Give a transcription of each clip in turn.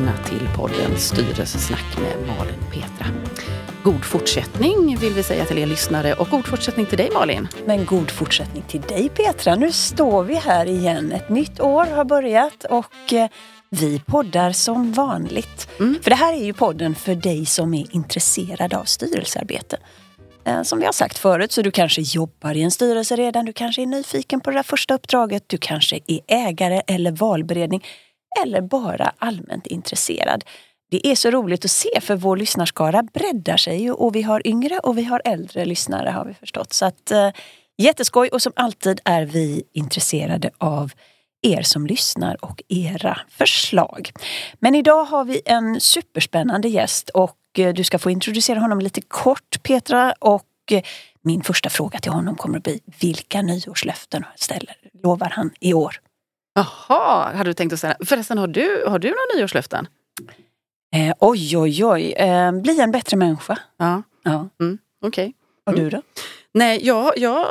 välkomna till podden Styrelsesnack med Malin Petra. God fortsättning vill vi säga till er lyssnare och god fortsättning till dig Malin. Men god fortsättning till dig Petra. Nu står vi här igen. Ett nytt år har börjat och eh, vi poddar som vanligt. Mm. För det här är ju podden för dig som är intresserad av styrelsearbete. Eh, som vi har sagt förut, så du kanske jobbar i en styrelse redan, du kanske är nyfiken på det där första uppdraget, du kanske är ägare eller valberedning eller bara allmänt intresserad. Det är så roligt att se för vår lyssnarskara breddar sig ju och vi har yngre och vi har äldre lyssnare har vi förstått. Så att, eh, jätteskoj och som alltid är vi intresserade av er som lyssnar och era förslag. Men idag har vi en superspännande gäst och eh, du ska få introducera honom lite kort Petra och eh, min första fråga till honom kommer att bli vilka nyårslöften ställer, lovar han i år? Jaha, hade du tänkt att säga. Förresten, har du, har du några nyårslöften? Eh, oj, oj, oj. Eh, bli en bättre människa. Ja. ja. Mm, Okej. Okay. Och du då? Nej, jag, jag,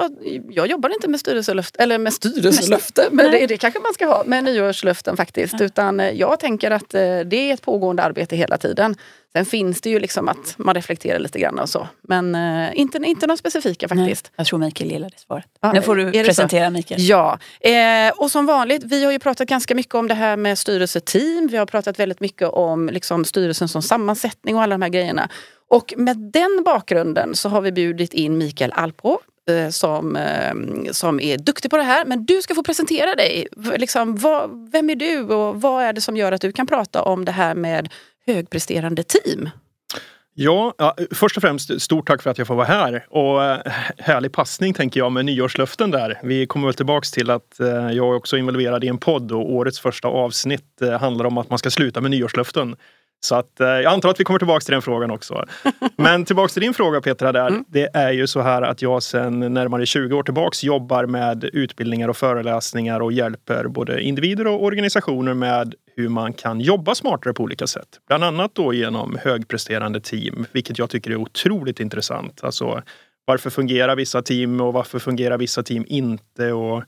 jag jobbar inte med styrelselöfte, eller med styrelselöfte, men det, det kanske man ska ha, med nyårslöften faktiskt. Ja. Utan eh, jag tänker att eh, det är ett pågående arbete hela tiden. Sen finns det ju liksom att man reflekterar lite grann och så. Men uh, inte, inte några specifika faktiskt. Nej, jag tror Mikael gillar det svaret. Ja, nu får du presentera Mikael. Ja, eh, och som vanligt, vi har ju pratat ganska mycket om det här med styrelseteam. Vi har pratat väldigt mycket om liksom, styrelsen som sammansättning och alla de här grejerna. Och med den bakgrunden så har vi bjudit in Mikael Alpro eh, som, eh, som är duktig på det här. Men du ska få presentera dig. Liksom, vad, vem är du och vad är det som gör att du kan prata om det här med högpresterande team? Ja, ja, först och främst stort tack för att jag får vara här. Och eh, härlig passning tänker jag med nyårslöften där. Vi kommer väl tillbaks till att jag jag är också involverad i en podd och årets första avsnitt handlar om att man ska sluta med nyårslöften. Så att, eh, jag antar att vi kommer tillbaka till den frågan också. Men tillbaks till din fråga Petra, där. Mm. det är ju så här att jag sedan närmare 20 år tillbaks jobbar med utbildningar och föreläsningar och hjälper både individer och organisationer med hur man kan jobba smartare på olika sätt. Bland annat då genom högpresterande team, vilket jag tycker är otroligt intressant. Alltså, varför fungerar vissa team och varför fungerar vissa team inte? Och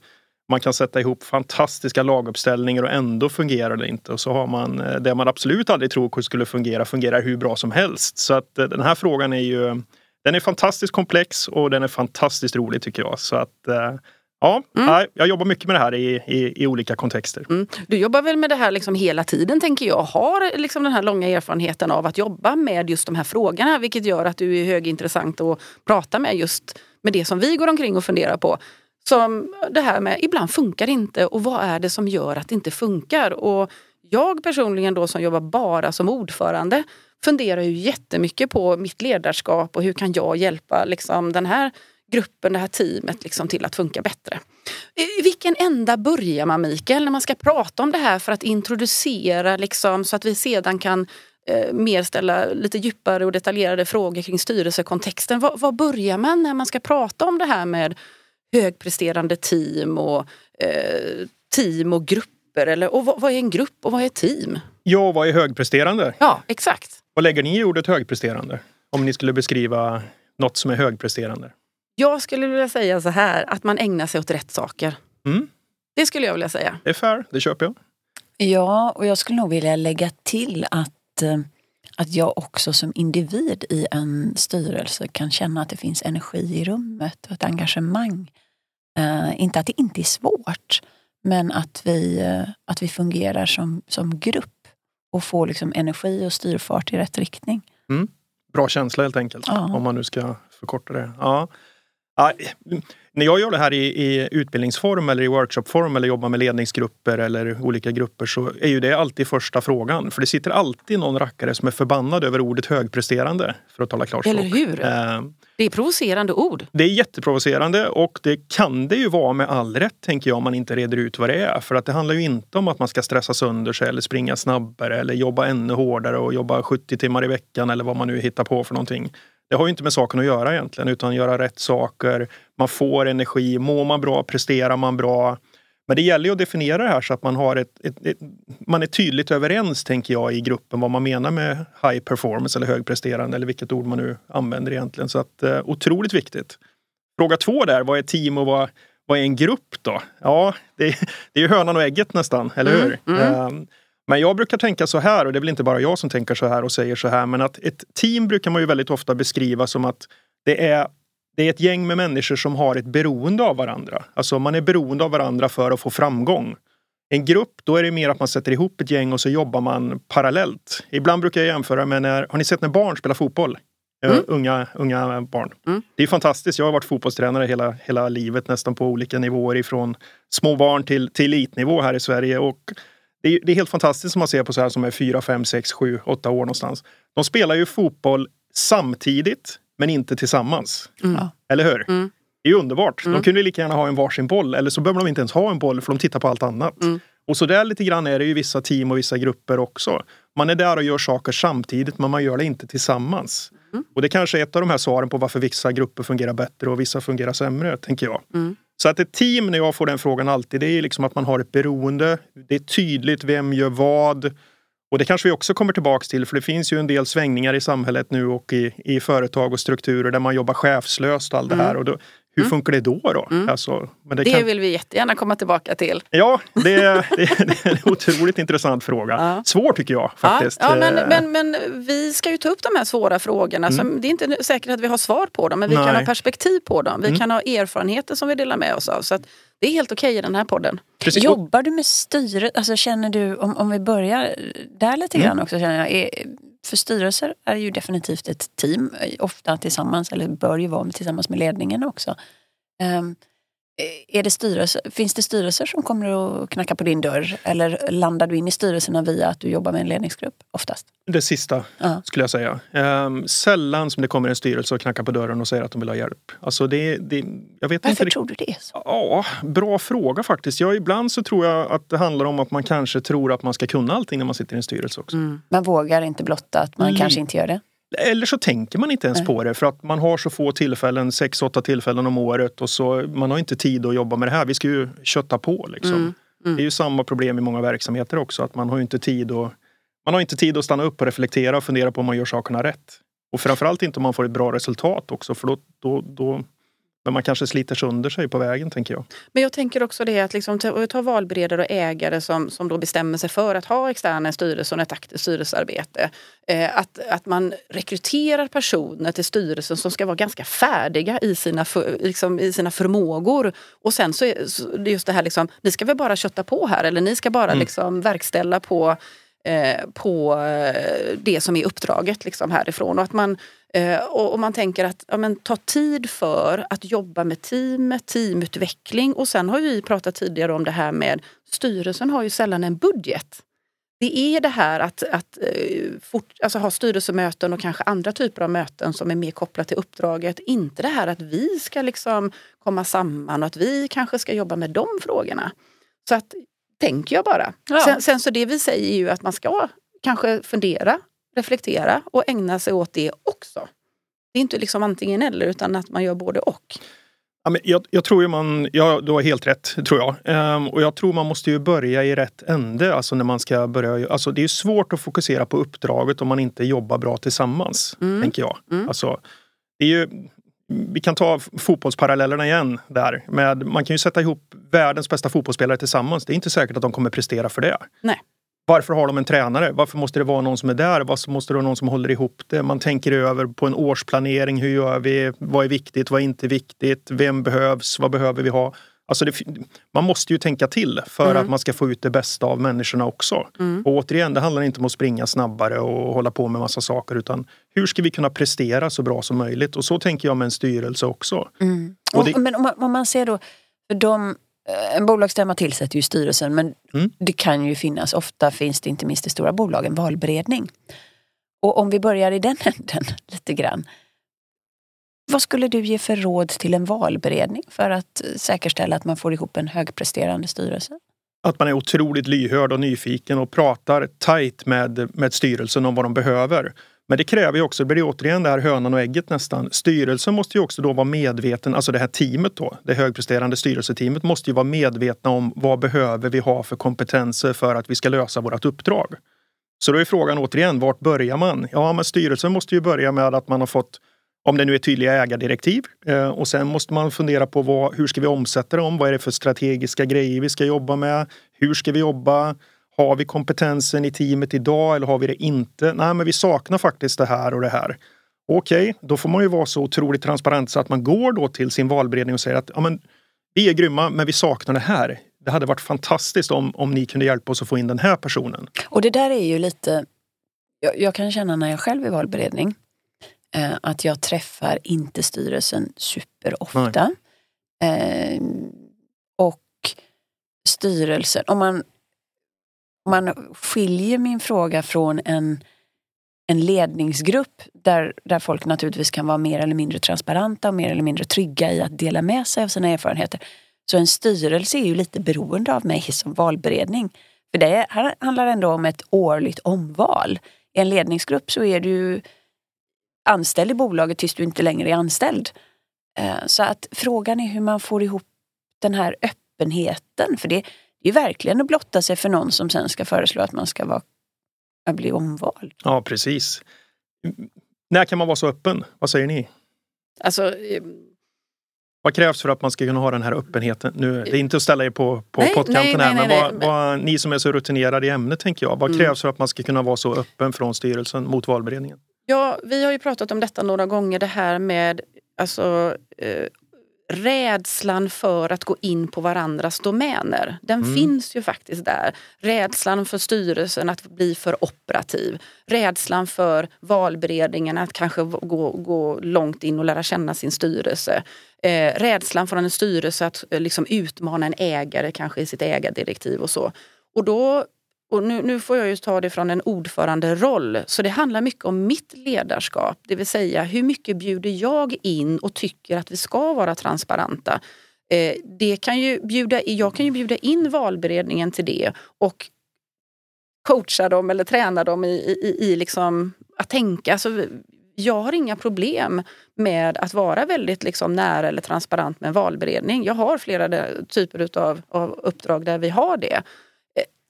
man kan sätta ihop fantastiska laguppställningar och ändå fungerar det inte. Och så har man eh, det man absolut aldrig tror skulle fungera, fungerar hur bra som helst. Så att eh, den här frågan är ju den är fantastiskt komplex och den är fantastiskt rolig tycker jag. Så att eh, Ja, mm. jag jobbar mycket med det här i, i, i olika kontexter. Mm. Du jobbar väl med det här liksom hela tiden tänker jag. Har liksom den här långa erfarenheten av att jobba med just de här frågorna vilket gör att du är högintressant att prata med just med det som vi går omkring och funderar på. Som det här med ibland funkar det inte och vad är det som gör att det inte funkar? Och jag personligen då som jobbar bara som ordförande funderar ju jättemycket på mitt ledarskap och hur kan jag hjälpa liksom, den här gruppen, det här teamet liksom, till att funka bättre. I vilken ända börjar man Mikael när man ska prata om det här för att introducera liksom, så att vi sedan kan eh, mer ställa lite djupare och detaljerade frågor kring styrelsekontexten. Var, var börjar man när man ska prata om det här med högpresterande team och eh, team och grupper? Eller, och vad, vad, är en grupp och vad är ett team? Ja, vad är högpresterande? Ja, exakt. Vad lägger ni i ordet högpresterande? Om ni skulle beskriva något som är högpresterande? Jag skulle vilja säga så här, att man ägnar sig åt rätt saker. Mm. Det skulle jag vilja säga. Det är fair, det köper jag. Ja, och jag skulle nog vilja lägga till att, eh, att jag också som individ i en styrelse kan känna att det finns energi i rummet och ett engagemang. Uh, inte att det inte är svårt, men att vi, uh, att vi fungerar som, som grupp och får liksom energi och styrfart i rätt riktning. Mm. Bra känsla helt enkelt, ja. om man nu ska förkorta det. Ja. Ja, när jag gör det här i, i, utbildningsform eller i workshopform eller jobbar med ledningsgrupper eller olika grupper så är ju det alltid första frågan. För det sitter alltid någon rackare som är förbannad över ordet högpresterande. För att tala klarspråk. Eller hur? Eh, det är provocerande ord. Det är jätteprovocerande och det kan det ju vara med all rätt tänker jag om man inte reder ut vad det är. För att det handlar ju inte om att man ska stressa sönder sig eller springa snabbare eller jobba ännu hårdare och jobba 70 timmar i veckan eller vad man nu hittar på för någonting. Det har ju inte med saken att göra egentligen utan göra rätt saker. Man får energi. Mår man bra, presterar man bra. Men det gäller ju att definiera det här så att man har ett, ett, ett, man är tydligt överens, tänker jag, i gruppen vad man menar med high performance eller högpresterande eller vilket ord man nu använder egentligen. Så att eh, otroligt viktigt. Fråga två där, vad är team och vad, vad är en grupp då? Ja, det, det är ju hönan och ägget nästan, eller hur? Mm, mm. Um, Men jag brukar tänka så här, och det är väl inte bara jag som tänker så här och säger så här, men att ett team brukar man ju väldigt ofta beskriva som att det är det är ett gäng med människor som har ett beroende av varandra. Alltså man är beroende av varandra för att få framgång. En grupp, då är det mer att man sätter ihop ett gäng och så jobbar man parallellt. Ibland brukar jag jämföra med när, har ni sett när barn spelar fotboll? Mm. Unga, unga barn. Mm. Det är fantastiskt. Jag har varit fotbollstränare hela, hela livet nästan på olika nivåer ifrån små barn till, till elitnivå här i Sverige. Och det är, det är helt fantastiskt som man ser på så här som är 4, 5, 6, 7, 8 år någonstans. De spelar ju fotboll samtidigt men inte tillsammans. Mm. Eller hur? Mm. Det är underbart. Mm. De kunde lika gärna ha en varsin boll eller så behöver de inte ens ha en boll för de tittar på allt annat. Mm. Och så där lite grann är det ju vissa team och vissa grupper också. Man är där och gör saker samtidigt men man gör det inte tillsammans. Mm. Och det kanske är ett av de här svaren på varför vissa grupper fungerar bättre och vissa fungerar sämre, tänker jag. Mm. Så att ett team, när jag får den frågan alltid, det är liksom att man har ett beroende. Det är tydligt vem gör vad. Och det kanske vi också kommer tillbaks till för det finns ju en del svängningar i samhället nu och i, i företag och strukturer där man jobbar chefslöst och allt mm. det här. Och då, hur mm. funkar det då? då? Mm. Alltså, det, det kan... vill vi jättegärna komma tillbaka till. Ja, det är, det det är en otroligt intressant fråga. Ja. Svår tycker jag faktiskt. Ja, ja men, eh. men, men vi ska ju ta upp de här svåra frågorna. Mm. Som, det är inte säkert att vi har svar på dem men vi Nej. kan ha perspektiv på dem. Vi mm. kan ha erfarenheter som vi delar med oss av. Så det är helt okej okay i den här podden. Precis. Jobbar du med styret? Alltså känner du, om, om vi börjar där lite grann mm. också. Känner jag, är, för styrelser är ju definitivt ett team, ofta tillsammans, eller bör ju vara tillsammans med ledningen också. Um, är det styrelse, finns det styrelser som kommer att knacka på din dörr eller landar du in i styrelserna via att du jobbar med en ledningsgrupp oftast? Det sista uh. skulle jag säga. Um, sällan som det kommer en styrelse och knackar på dörren och säger att de vill ha hjälp. Alltså det, det, jag vet Varför inte tror du det? Ja, bra fråga faktiskt. Ja, ibland så tror jag att det handlar om att man kanske tror att man ska kunna allting när man sitter i en styrelse också. Mm. Man vågar inte blotta att man mm. kanske inte gör det? Eller så tänker man inte ens Nej. på det för att man har så få tillfällen, sex, åtta tillfällen om året och så man har inte tid att jobba med det här. Vi ska ju kötta på liksom. Mm. Mm. Det är ju samma problem i många verksamheter också att man har inte tid att man har inte tid att stanna upp och reflektera och fundera på om man gör sakerna rätt. Och framförallt inte om man får ett bra resultat också för då, då, då men man kanske sliter sönder sig på vägen tänker jag. Men jag tänker också det att liksom, ta, ta valberedare och ägare som, som då bestämmer sig för att ha externa styrelser och ett aktivt styrelsearbete. Eh, att, att man rekryterar personer till styrelsen som ska vara ganska färdiga i sina, för, liksom, i sina förmågor. Och sen så är så just det här liksom, ni ska väl bara kötta på här eller ni ska bara mm. liksom verkställa på Eh, på eh, det som är uppdraget liksom härifrån. Och att man, och, man tänker att ja, men, ta tid för att jobba med teamet, teamutveckling och sen har vi pratat tidigare om det här med styrelsen har ju sällan en budget. Det är det här att, att fort, alltså ha styrelsemöten och kanske andra typer av möten som är mer kopplat till uppdraget. Inte det här att vi ska liksom komma samman och att vi kanske ska jobba med de frågorna. Så att tänker jag bara. Ja. Sen, sen, så det vi säger är ju att man ska kanske fundera, reflektera och ägna sig åt det också. Det är inte liksom antingen eller utan att man gör både och. Ja, men jag, jag tror ju man, ja, du har helt rätt tror jag. Ehm, och jag tror man måste ju börja i rätt ände. Alltså när man ska börja, alltså det är svårt att fokusera på uppdraget om man inte jobbar bra tillsammans. Mm. Tänker jag. Mm. Alltså, det är ju, vi kan ta fotbollsparallellerna igen där. Med, man kan ju sätta ihop världens bästa fotbollsspelare tillsammans. Det är inte säkert att de kommer prestera för det. Nej. Varför har de en tränare? Varför måste det vara någon som är där? Varför måste det vara någon som håller ihop det? Man tänker över på en årsplanering. Hur gör vi? Vad är viktigt? Vad är inte viktigt? Vem behövs? Vad behöver vi ha? Alltså det, man måste ju tänka till för mm. att man ska få ut det bästa av människorna också. Mm. Och återigen, det handlar inte om att springa snabbare och hålla på med massa saker utan hur ska vi kunna prestera så bra som möjligt? Och så tänker jag med en styrelse också. Mm. Och det... Men om man, om man, ser då, för de, en bolagsstämma tillsätter ju styrelsen men mm. det kan ju finnas, ofta finns det inte minst i stora bolag, en valberedning. Och om vi börjar i den änden lite grann. Vad skulle du ge för råd till en valberedning för att säkerställa att man får ihop en högpresterande styrelse? Att man är otroligt lyhörd och nyfiken och pratar tajt med, med styrelsen om vad de behöver. Men det kräver ju också, det blir återigen det här hönan och ägget nästan. Styrelsen måste ju också då vara medveten, alltså det här teamet då, det högpresterande styrelseteamet måste ju vara medvetna om vad behöver vi ha för kompetenser för att vi ska lösa vårt uppdrag. Så då är frågan återigen, vart börjar man? Ja, men styrelsen måste ju börja med att man har fått om det nu är tydliga ägardirektiv. Eh, och sen måste man fundera på vad, hur ska vi omsätta dem? Vad är det för strategiska grejer vi ska jobba med? Hur ska vi jobba? Har vi kompetensen i teamet idag eller har vi det inte? Nej, men vi saknar faktiskt det här och det här. Okej, okay, då får man ju vara så otroligt transparent så att man går då till sin valberedning och säger att ja, men, vi är grymma men vi saknar det här. Det hade varit fantastiskt om, om ni kunde hjälpa oss att få in den här personen. Och det där är ju lite, jag, jag kan känna när jag själv är valberedning, eh, att jag träffar inte styrelsen superofta. Eh, och styrelsen, om man, man skiljer min fråga från en en ledningsgrupp där, där folk naturligtvis kan vara mer eller mindre transparenta och mer eller mindre trygga i att dela med sig av sina erfarenheter. Så en styrelse är ju lite beroende av mig som valberedning. För det här handlar ändå om ett årligt omval. I en ledningsgrupp så är du anställd i bolaget tills du inte längre är anställd. Eh, så att frågan är hur man får ihop den här öppenheten. För det är ju verkligen att blotta sig för någon som sen ska föreslå att man ska vara att bli omvald. Ja, precis. När kan man vara så öppen? Vad säger ni? Alltså, eh, vad krävs för att man ska kunna ha den här öppenheten? Nu, det är inte att ställa er på, på nej, pottkanten nej, här, nej, men, vad, vad, ni som är så rutinerade i ämnet, tänker jag. Vad mm. krävs för att man ska kunna vara så öppen från styrelsen mot valberedningen? Ja, vi har ju pratat om detta några gånger, det här med alltså, eh, rädslan för att gå in på varandras domäner, den mm. finns ju faktiskt där. Rädslan för styrelsen att bli för operativ. Rädslan för valberedningen att kanske gå, gå långt in och lära känna sin styrelse. Eh, rädslan från en styrelse att eh, liksom utmana en ägare kanske i sitt ägardirektiv och så. Och då och nu, nu, får jag ju ta det från en ordförande-roll. Så det handlar mycket om mitt ledarskap. Det vill säga hur mycket bjuder jag in och tycker att vi ska vara transparenta. Eh, det kan ju bjuda, jag kan ju bjuda in valberedningen till det och coacha dem eller träna dem i, i, i liksom att tänka. Alltså, jag har inga problem med att vara väldigt liksom nära eller transparent med en valberedning. Jag har flera typer utav, av uppdrag där vi har det.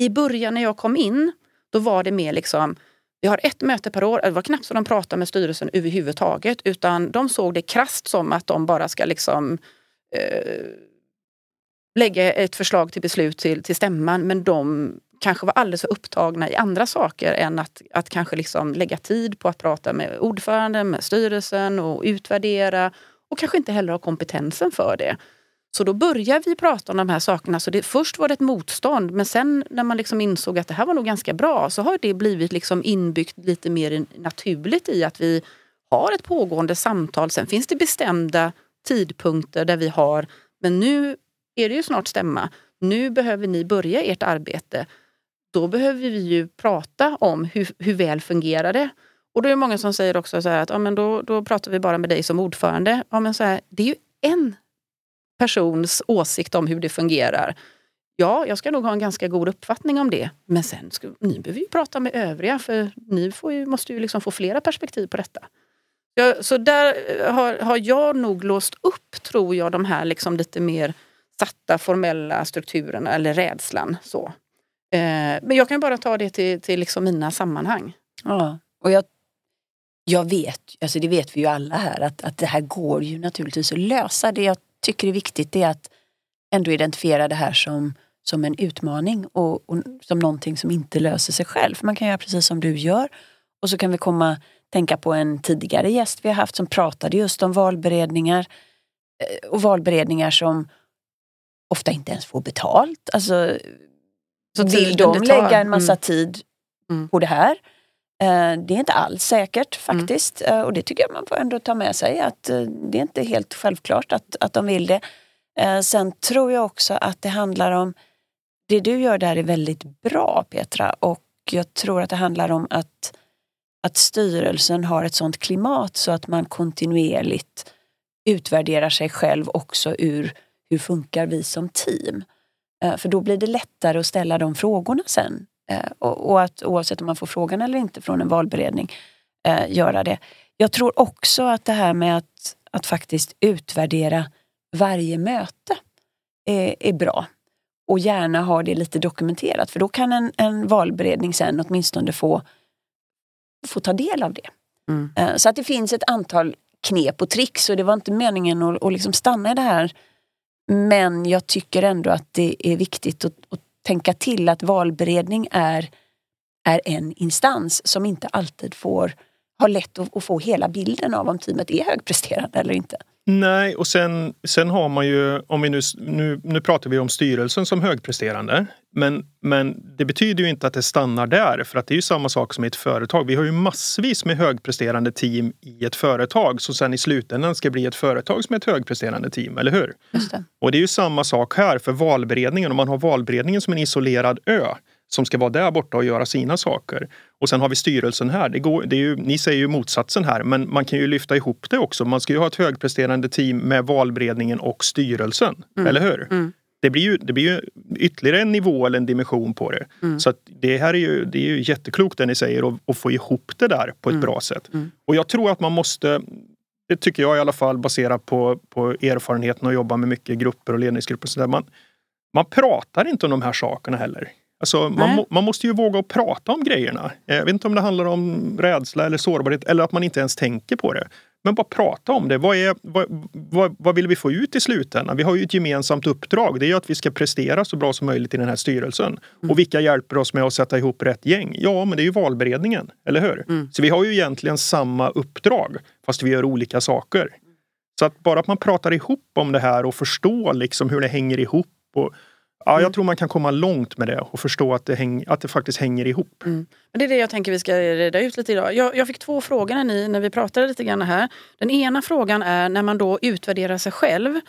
I början när jag kom in, då var det mer liksom vi har ett möte per år. Det var knappt så de pratade med styrelsen överhuvudtaget utan de såg det krast som att de bara ska liksom eh, lägga ett förslag till beslut till, till stämman men de kanske var alldeles för upptagna i andra saker än att, att kanske liksom lägga tid på att prata med ordföranden, med styrelsen och utvärdera och kanske inte heller ha kompetensen för det. Så då började vi prata om de här sakerna. Så det, först var det ett motstånd men sen när man liksom insåg att det här var nog ganska bra så har det blivit liksom inbyggt lite mer naturligt i att vi har ett pågående samtal. Sen finns det bestämda tidpunkter där vi har, men nu är det ju snart stämma. Nu behöver ni börja ert arbete. Då behöver vi ju prata om hur, hur väl fungerar det? Och då är det många som säger också så att ja, men då, då pratar vi bara med dig som ordförande. Ja, men så här, det är ju en persons åsikt om hur det fungerar. Ja, jag ska nog ha en ganska god uppfattning om det. Men sen ska, ni behöver ju prata med övriga för ni får ju, måste ju liksom få flera perspektiv på detta. Ja, så där eh, har, har jag nog låst upp, tror jag, de här liksom lite mer satta formella strukturerna eller rädslan. Så. Eh, men jag kan bara ta det till, till liksom mina sammanhang. Ja, och jag, jag vet, alltså det vet vi ju alla här, att, att det här går ju naturligtvis att lösa. Det jag tycker är viktigt är att ändå identifiera det här som, som en utmaning och, och som någonting som inte löser sig själv. Man kan göra precis som du gör. Och så kan vi komma tänka på en tidigare gäst vi har haft som pratade just om valberedningar. Eh, och valberedningar som ofta inte ens får betalt. Alltså, så vill de lägga en massa mm. tid mm. på det här det är inte alls säkert faktiskt mm. och det tycker jag man får ändå ta med sig att eh, det är inte helt självklart att, att de vill det. Sen tror jag också att det handlar om, det du gör där är väldigt bra Petra och jag tror att det handlar om att, att styrelsen har ett sånt klimat så att man kontinuerligt utvärderar sig själv också ur hur funkar vi som team. För då blir det lättare att ställa de frågorna sen Eh, och, och, att oavsett om man får frågan eller inte från en valberedning, eh, göra det. Jag tror också att det här med att, att faktiskt utvärdera varje möte är, är bra. Och gärna ha det lite dokumenterat för då kan en, en valberedning sen åtminstone få, få ta del av det. Mm. Eh, så att det finns ett antal knep och tricks och det var inte meningen att, att liksom stanna i det här. Men jag tycker ändå att det är viktigt att, att tänka till att valberedning är, är en instans som inte alltid får har lätt att, att få hela bilden av om teamet är högpresterande eller inte. Nej, och sen, sen har man ju, om vi nu, nu, nu pratar vi om styrelsen som högpresterande. Men, men det betyder ju inte att det stannar där, för att det är ju samma sak som i ett företag. Vi har ju massvis med högpresterande team i ett företag som sen i slutändan ska bli ett företag som är ett högpresterande team, eller hur? Det. Och det är ju samma sak här för valberedningen. Om man har valberedningen som en isolerad ö som ska vara där borta och göra sina saker. Och sen har vi styrelsen här. Det går, det är ju, ni säger ju motsatsen här, men man kan ju lyfta ihop det också. Man ska ju ha ett högpresterande team med valberedningen och styrelsen, Mm. eller hur? Mm. Det blir, ju, det blir ju ytterligare en nivå eller en dimension på det. Mm. Så det här är ju, det är ju jätteklokt det ni säger och, och få ihop det där på ett Mm. bra sätt. Mm. Och jag tror att man måste, det tycker jag i alla fall baserat på, på erfarenheten att jobba med mycket grupper och ledningsgrupper. Så där, man, man pratar inte om de här sakerna heller. Alltså, man, man måste ju våga att prata om grejerna. Jag vet inte om det handlar om rädsla eller sårbarhet eller att man inte ens tänker på det. Men bara prata om det. Vad, är, vad, vad, vad vill vi få ut i slutändan? Vi har ju ett gemensamt uppdrag. Det är ju att vi ska prestera så bra som möjligt i den här styrelsen. Och vilka hjälper oss med att sätta ihop rätt gäng? Ja, men det är ju valberedningen, eller hur? Mm. Så vi har ju egentligen samma uppdrag fast vi gör olika saker. Så att bara att man pratar ihop om det här och förstår liksom hur det hänger ihop. Och, ja, jag tror man kan komma långt med det och förstå att det, häng, att det faktiskt hänger ihop. Men det är det jag tänker vi ska reda ut lite idag. Jag, jag fick två frågor när, ni, när vi pratade lite grann här. Den ena frågan är när man då utvärderar sig själv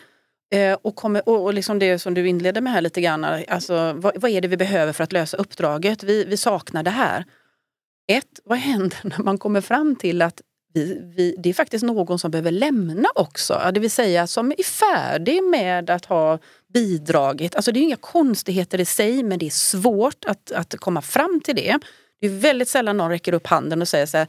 eh, och, kommer, och, och liksom det som du inledde med här lite grann. Alltså, vad, vad är det vi behöver för att lösa uppdraget? Vi, vi saknar det här. Ett, vad händer när man kommer fram till att vi, vi, det är faktiskt någon som behöver lämna också. Det vill säga som är färdig med att ha bidragit. Alltså det är inga konstigheter i sig men det är svårt att, att komma fram till det. Det är väldigt sällan någon räcker upp handen och säger så här,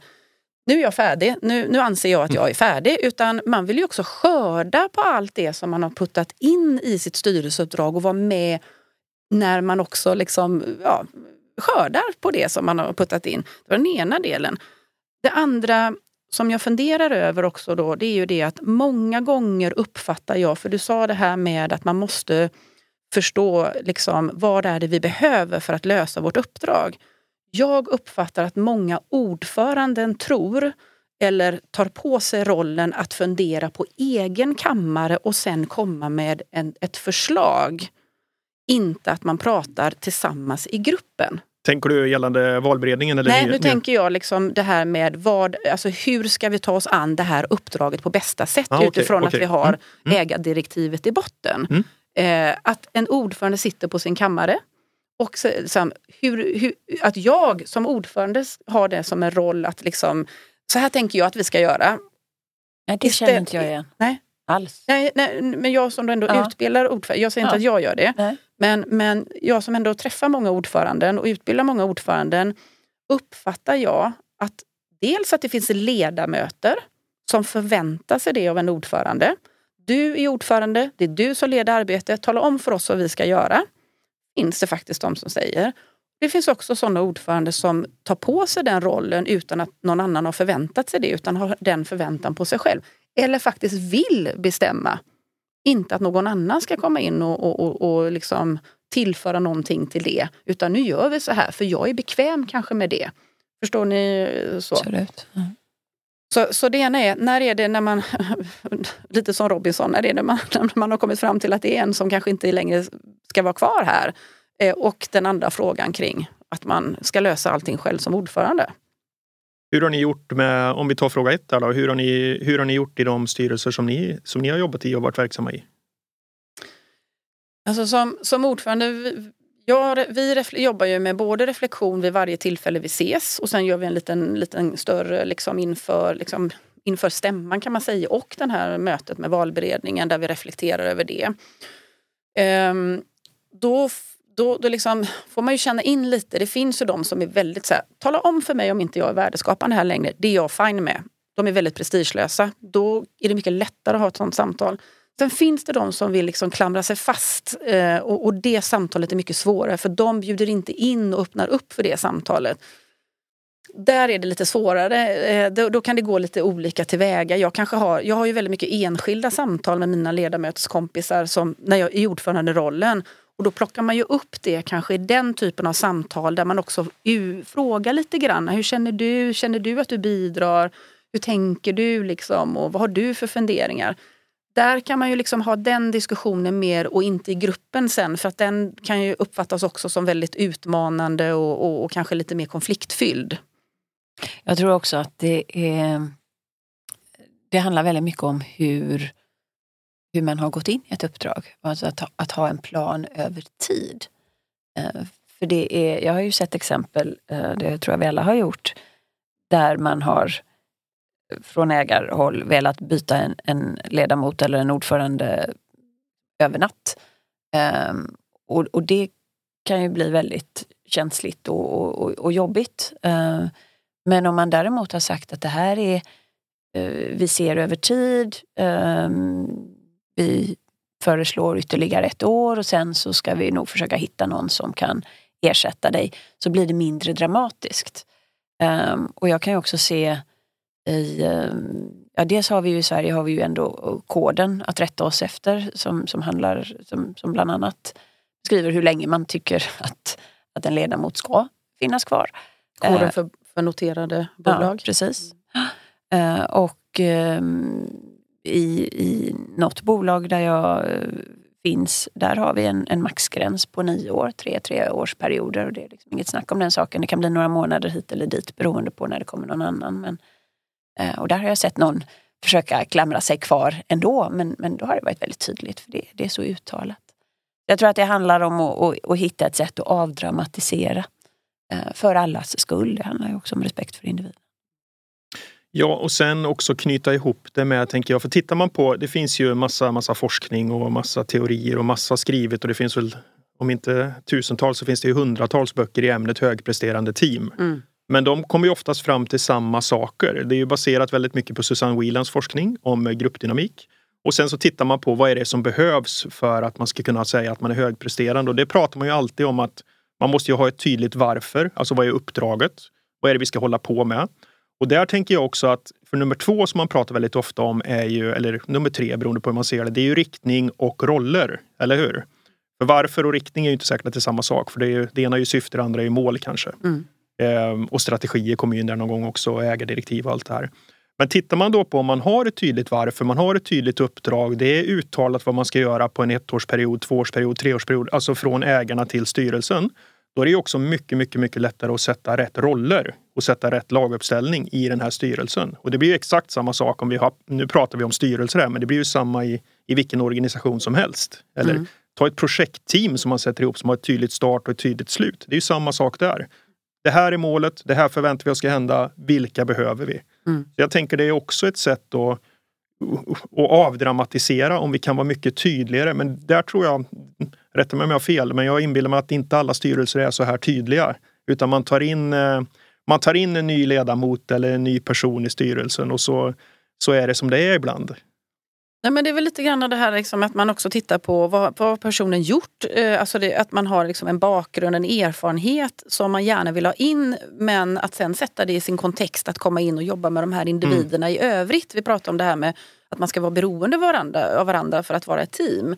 nu är jag färdig, nu, nu anser jag att jag är färdig. Utan man vill ju också skörda på allt det som man har puttat in i sitt styrelseuppdrag och vara med när man också liksom, ja, skördar på det som man har puttat in. Det var den ena delen. Det andra som jag funderar över också då, det är ju det att många gånger uppfattar jag, för du sa det här med att man måste förstå liksom, vad är det vi behöver för att lösa vårt uppdrag. Jag uppfattar att många ordföranden tror eller tar på sig rollen att fundera på egen kammare och sen komma med en, ett förslag. Inte att man pratar tillsammans i gruppen. Tänker du gällande valberedningen? Eller Nej, nu tänker jag liksom det här med vad, alltså hur ska vi ta oss an det här uppdraget på bästa sätt Ah, okej, utifrån att okej. vi har Mm, mm. ägardirektivet i botten. Mm. Eh, att en ordförande sitter på sin kammare och så, liksom, hur, hur, att jag som ordförande har det som en roll att liksom, så här tänker jag att vi ska göra. Nej, det Istället- känner inte jag igen. Nej. Alls. Nej, nej, men jag som då ändå Ja. utbildar ordförande, jag säger inte Ja. att jag gör det, Nej. men, men jag som ändå träffar många ordföranden och utbildar många ordföranden uppfattar jag att dels att det finns ledamöter som förväntar sig det av en ordförande. Du är ordförande, det är du som leder arbetet, tala om för oss vad vi ska göra. Finns det faktiskt de som säger. Det finns också sådana ordförande som tar på sig den rollen utan att någon annan har förväntat sig det, utan har den förväntan på sig själv. Eller faktiskt vill bestämma. Inte att någon annan ska komma in och, och, och, och liksom tillföra någonting till det. Utan nu gör vi så här, för jag är bekväm kanske med det. Förstår ni? Så, Absolut. Så, så det ena är, när är det när man, lite som Robinson, när är det när man, när man har kommit fram till att det är en som kanske inte längre ska vara kvar här. Eh, och den andra frågan kring att man ska lösa allting själv som ordförande. Hur har ni gjort med, om vi tar fråga ett där då, hur har ni, hur har ni gjort i de styrelser som ni, som ni har jobbat i och varit verksamma i? Alltså som, som ordförande, vi, jag, vi refle- jobbar ju med både reflektion vid varje tillfälle vi ses och sen gör vi en liten, liten större liksom inför, liksom, inför stämman kan man säga och det här mötet med valberedningen där vi reflekterar över det. Ehm, då då, då liksom får man ju känna in lite. Det finns ju de som är väldigt så här, tala om för mig om inte jag är värdeskapande här längre. Det är jag fine med. De är väldigt prestigelösa. Då är det mycket lättare att ha ett sånt samtal. Sen finns det de som vill liksom klamra sig fast eh, och, och det samtalet är mycket svårare för de bjuder inte in och öppnar upp för det samtalet. Där är det lite svårare. Eh, då, då kan det gå lite olika tillväga. Jag, kanske har, jag har ju väldigt mycket enskilda samtal med mina ledamötskompisar som, när jag är i ordföranderollen. Och då plockar man ju upp det kanske i den typen av samtal där man också frågar lite grann. Hur känner du? Känner du att du bidrar? Hur tänker du liksom? Och vad har du för funderingar? Där kan man ju liksom ha den diskussionen mer och inte i gruppen sen för att den kan ju uppfattas också som väldigt utmanande och, och, och kanske lite mer konfliktfylld. Jag tror också att det är det handlar väldigt mycket om hur, hur man har gått in i ett uppdrag. Alltså att, att ha en plan över tid. Eh, för det är, jag har ju sett exempel, eh, det tror jag vi alla har gjort, där man har från ägarhåll velat byta en, en ledamot eller en ordförande över natt. Um, och, och, det kan ju bli väldigt känsligt och, och, och jobbigt. Uh, men om man däremot har sagt att det här är, uh, vi ser över tid, um, vi föreslår ytterligare ett år och sen så ska vi nog försöka hitta någon som kan ersätta dig, så blir det mindre dramatiskt. Um, och jag kan ju också se i, ehm, ja, dels har vi ju i Sverige har vi ju ändå koden att rätta oss efter som, som handlar, som, som bland annat skriver hur länge man tycker att, att en ledamot ska finnas kvar. Koden eh, för, för noterade bolag? Ja, precis. Uh, och um, i, i något bolag där jag eh, finns, där har vi en, en maxgräns på nio år, tre treårsperioder. Och det är liksom inget snack om den saken. Det kan bli några månader hit eller dit beroende på när det kommer någon annan. Men eh, och där har jag sett någon försöka klamra sig kvar ändå, men, men då har det varit väldigt tydligt för det, det är så uttalat. Jag tror att det handlar om att, att, att hitta ett sätt att avdramatisera eh, för allas skull. Det handlar ju också om respekt för individen. Ja, och sen också knyta ihop det med, tänker jag, för tittar man på, det finns ju massa, massa forskning och massa teorier och massa skrivet och det finns väl, om inte tusentals så finns det ju hundratals böcker i ämnet högpresterande team. Mm. Men de kommer ju oftast fram till samma saker. Det är ju baserat väldigt mycket på Susanne Whelans forskning om gruppdynamik. Och sen så tittar man på vad är det som behövs för att man ska kunna säga att man är högpresterande. Och det pratar man ju alltid om att man måste ju ha ett tydligt varför. Alltså vad är uppdraget? Vad är det vi ska hålla på med? Och där tänker jag också att för nummer två som man pratar väldigt ofta om är ju, eller nummer tre beroende på hur man ser det, det är ju riktning och roller. Eller hur? För varför och riktning är ju inte säkert att det är samma sak. För det, är ju, det ena är ju syfte, det andra är ju mål kanske. Mm. Ehm, och strategier kommer in där någon gång också, ägardirektiv och allt det här. Men tittar man då på om man har ett tydligt varför, man har ett tydligt uppdrag, det är uttalat vad man ska göra på en ettårsperiod, tvåårsperiod, treårsperiod, alltså från ägarna till styrelsen. Då är det också mycket, mycket, mycket lättare att sätta rätt roller och sätta rätt laguppställning i den här styrelsen. Och det blir exakt samma sak om vi har, nu pratar vi om styrelser här, men det blir ju samma i, i vilken organisation som helst. Eller mm. ta ett projektteam som man sätter ihop som har ett tydligt start och ett tydligt slut. Det är ju samma sak där. Det här är målet, det här förväntar vi oss ska hända. Vilka behöver vi? Mm. Jag tänker det är också ett sätt att, att avdramatisera om vi kan vara mycket tydligare. Men där tror jag, rätta mig om jag har fel, men jag inbillar mig att inte alla styrelser är så här tydliga. Utan man tar in, eh, man tar in en ny ledamot eller en ny person i styrelsen och så, så är det som det är ibland. Nej, men det är väl lite grann det här liksom att man också tittar på vad, vad personen gjort. Eh, alltså det, att man har liksom en bakgrund, en erfarenhet som man gärna vill ha in men att sen sätta det i sin kontext att komma in och jobba med de här individerna mm. i övrigt. Vi pratar om det här med att man ska vara beroende av varandra, av varandra för att vara ett team.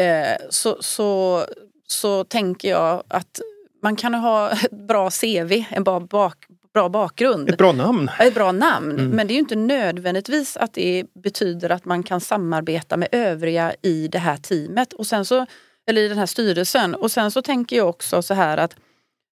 Eh, så, så, så tänker jag att man kan ha ett bra CV, en bra bak, bra bakgrund. Ett bra namn. Ett bra namn. Mm. Men det är ju inte nödvändigtvis att det betyder att man kan samarbeta med övriga i det här teamet. Och sen så, eller i den här styrelsen. Och sen så tänker jag också så här att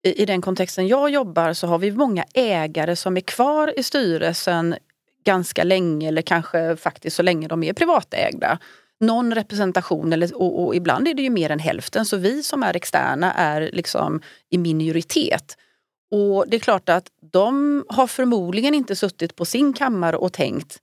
i, i den kontexten jag jobbar så har vi många ägare som är kvar i styrelsen ganska länge eller kanske faktiskt så länge de är privatägda någon representation eller, och, och, ibland är det ju mer än hälften så vi som är externa är liksom i minoritet. Och det är klart att de har förmodligen inte suttit på sin kammare och tänkt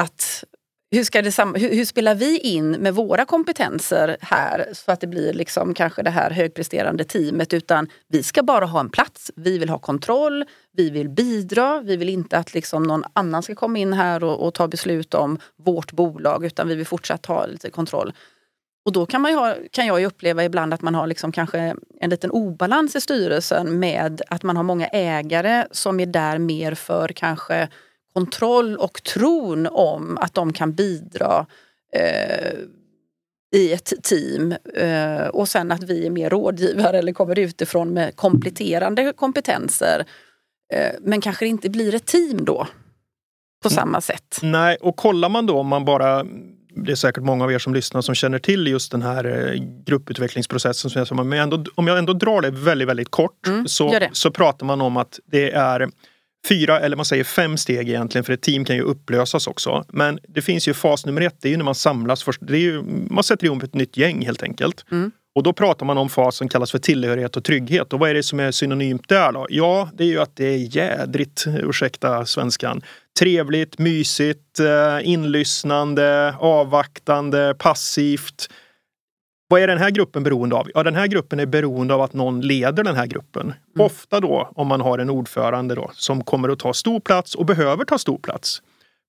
att hur, ska det, hur, hur, spelar vi in med våra kompetenser här så att det blir liksom kanske det här högpresterande teamet utan vi ska bara ha en plats. Vi vill ha kontroll, vi vill bidra, vi vill inte att liksom någon annan ska komma in här och, och ta beslut om vårt bolag utan vi vill fortsatt ha lite kontroll. Och då kan, man ha, kan jag uppleva ibland att man har liksom kanske en liten obalans i styrelsen med att man har många ägare som är där mer för kanske kontroll och tron om att de kan bidra eh, i ett team eh, och sen att vi är mer rådgivare eller kommer utifrån med kompletterande kompetenser. Eh, men kanske inte blir ett team då på samma sätt. Nej, och kollar man då om man bara det är säkert många av er som lyssnar som känner till just den här eh, grupputvecklingsprocessen. Som jag, men ändå, om jag ändå drar det väldigt, väldigt kort Mm, så, det. så pratar man om att det är fyra eller man säger fem steg egentligen för ett team kan ju upplösas också. Men det finns ju fas nummer ett, det är ju när man samlas först. Det är ju, man sätter ihop ett nytt gäng helt enkelt. Mm. Och då pratar man om fas som kallas för tillhörighet och trygghet. Och vad är det som är synonymt där då? Ja, det är ju att det är jädrigt, ursäkta svenskan, trevligt, mysigt, eh, inlyssnande, avvaktande, passivt. Vad är den här gruppen beroende av? Ja, den här gruppen är beroende av att någon leder den här gruppen. Ofta då om man har en ordförande då, som kommer att ta stor plats och behöver ta stor plats.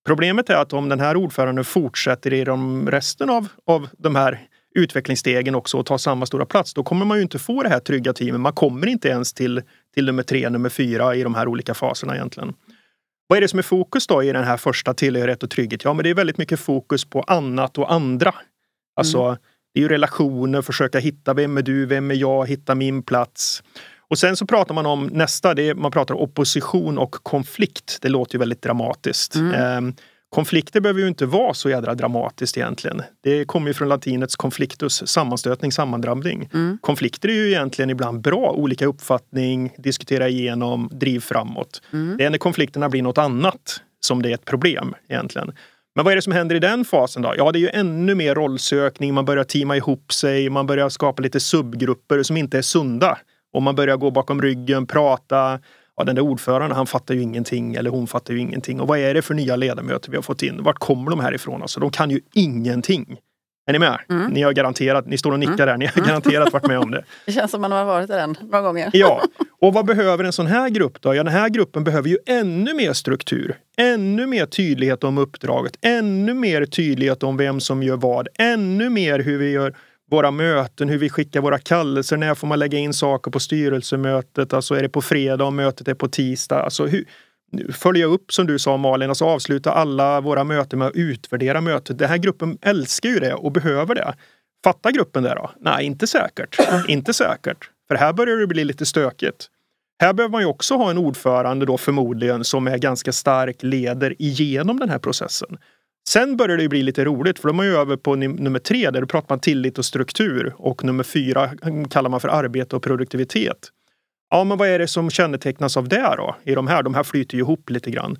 Problemet är att om den här ordföranden fortsätter i de resten av, av de här utvecklingsstegen också och tar samma stora plats, då kommer man ju inte få det här trygga teamet. Man kommer inte ens till, till nummer tre, nummer fyra i de här olika faserna egentligen. Vad är det som är fokus då i den här första tillhörighet och trygghet? Ja, men det är väldigt mycket fokus på annat och andra. Alltså, det är ju relationer, försöka hitta vem är du, vem är jag, hitta min plats. Och sen så pratar man om nästa, det är, man pratar om opposition och konflikt. Det låter ju väldigt dramatiskt. Ehm, konflikter behöver ju inte vara så jädra dramatiskt egentligen. Det kommer ju från latinets conflictus, sammanstötning, sammandrabbning. Konflikter är ju egentligen ibland bra, olika uppfattning, diskutera igenom, driv framåt. Det är när konflikterna blir något annat som det är ett problem egentligen. Men vad är det som händer i den fasen då? Ja, det är ju ännu mer rollsökning, man börjar teama ihop sig, man börjar skapa lite subgrupper som inte är sunda. Och man börjar gå bakom ryggen, prata. Ja, den där ordföranden, han fattar ju ingenting eller hon fattar ju ingenting. Och vad är det för nya ledamöter vi har fått in? Vart kommer de här ifrån? Alltså, de kan ju ingenting. Är ni med? Ni har garanterat, ni står och nickar där, ni har garanterat varit med om det. Det känns som man har varit i den några gånger. Ja, och vad behöver en sån här grupp då? Ja, den här gruppen behöver ju ännu mer struktur. Ännu mer tydlighet om uppdraget. Ännu mer tydlighet om vem som gör vad. Ännu mer hur vi gör våra möten, hur vi skickar våra kallelser. När får man lägga in saker på styrelsemötet? Alltså är det på fredag och mötet är på tisdag? Alltså hur, följa upp som du sa Malin, alltså avsluta alla våra möten med att utvärdera mötet. Den här gruppen älskar ju det och behöver det. Fattar gruppen det då? Nej, inte säkert. inte säkert. För här börjar det bli lite stökigt. Här behöver man ju också ha en ordförande då förmodligen som är ganska stark, leder igenom den här processen. Sen börjar det ju bli lite roligt för då är man ju över på nummer tre där då pratar man tillit och struktur och nummer fyra kallar man för arbete och produktivitet. Ja, men vad är det som kännetecknas av det då? I de här, de här flyter ju ihop lite grann.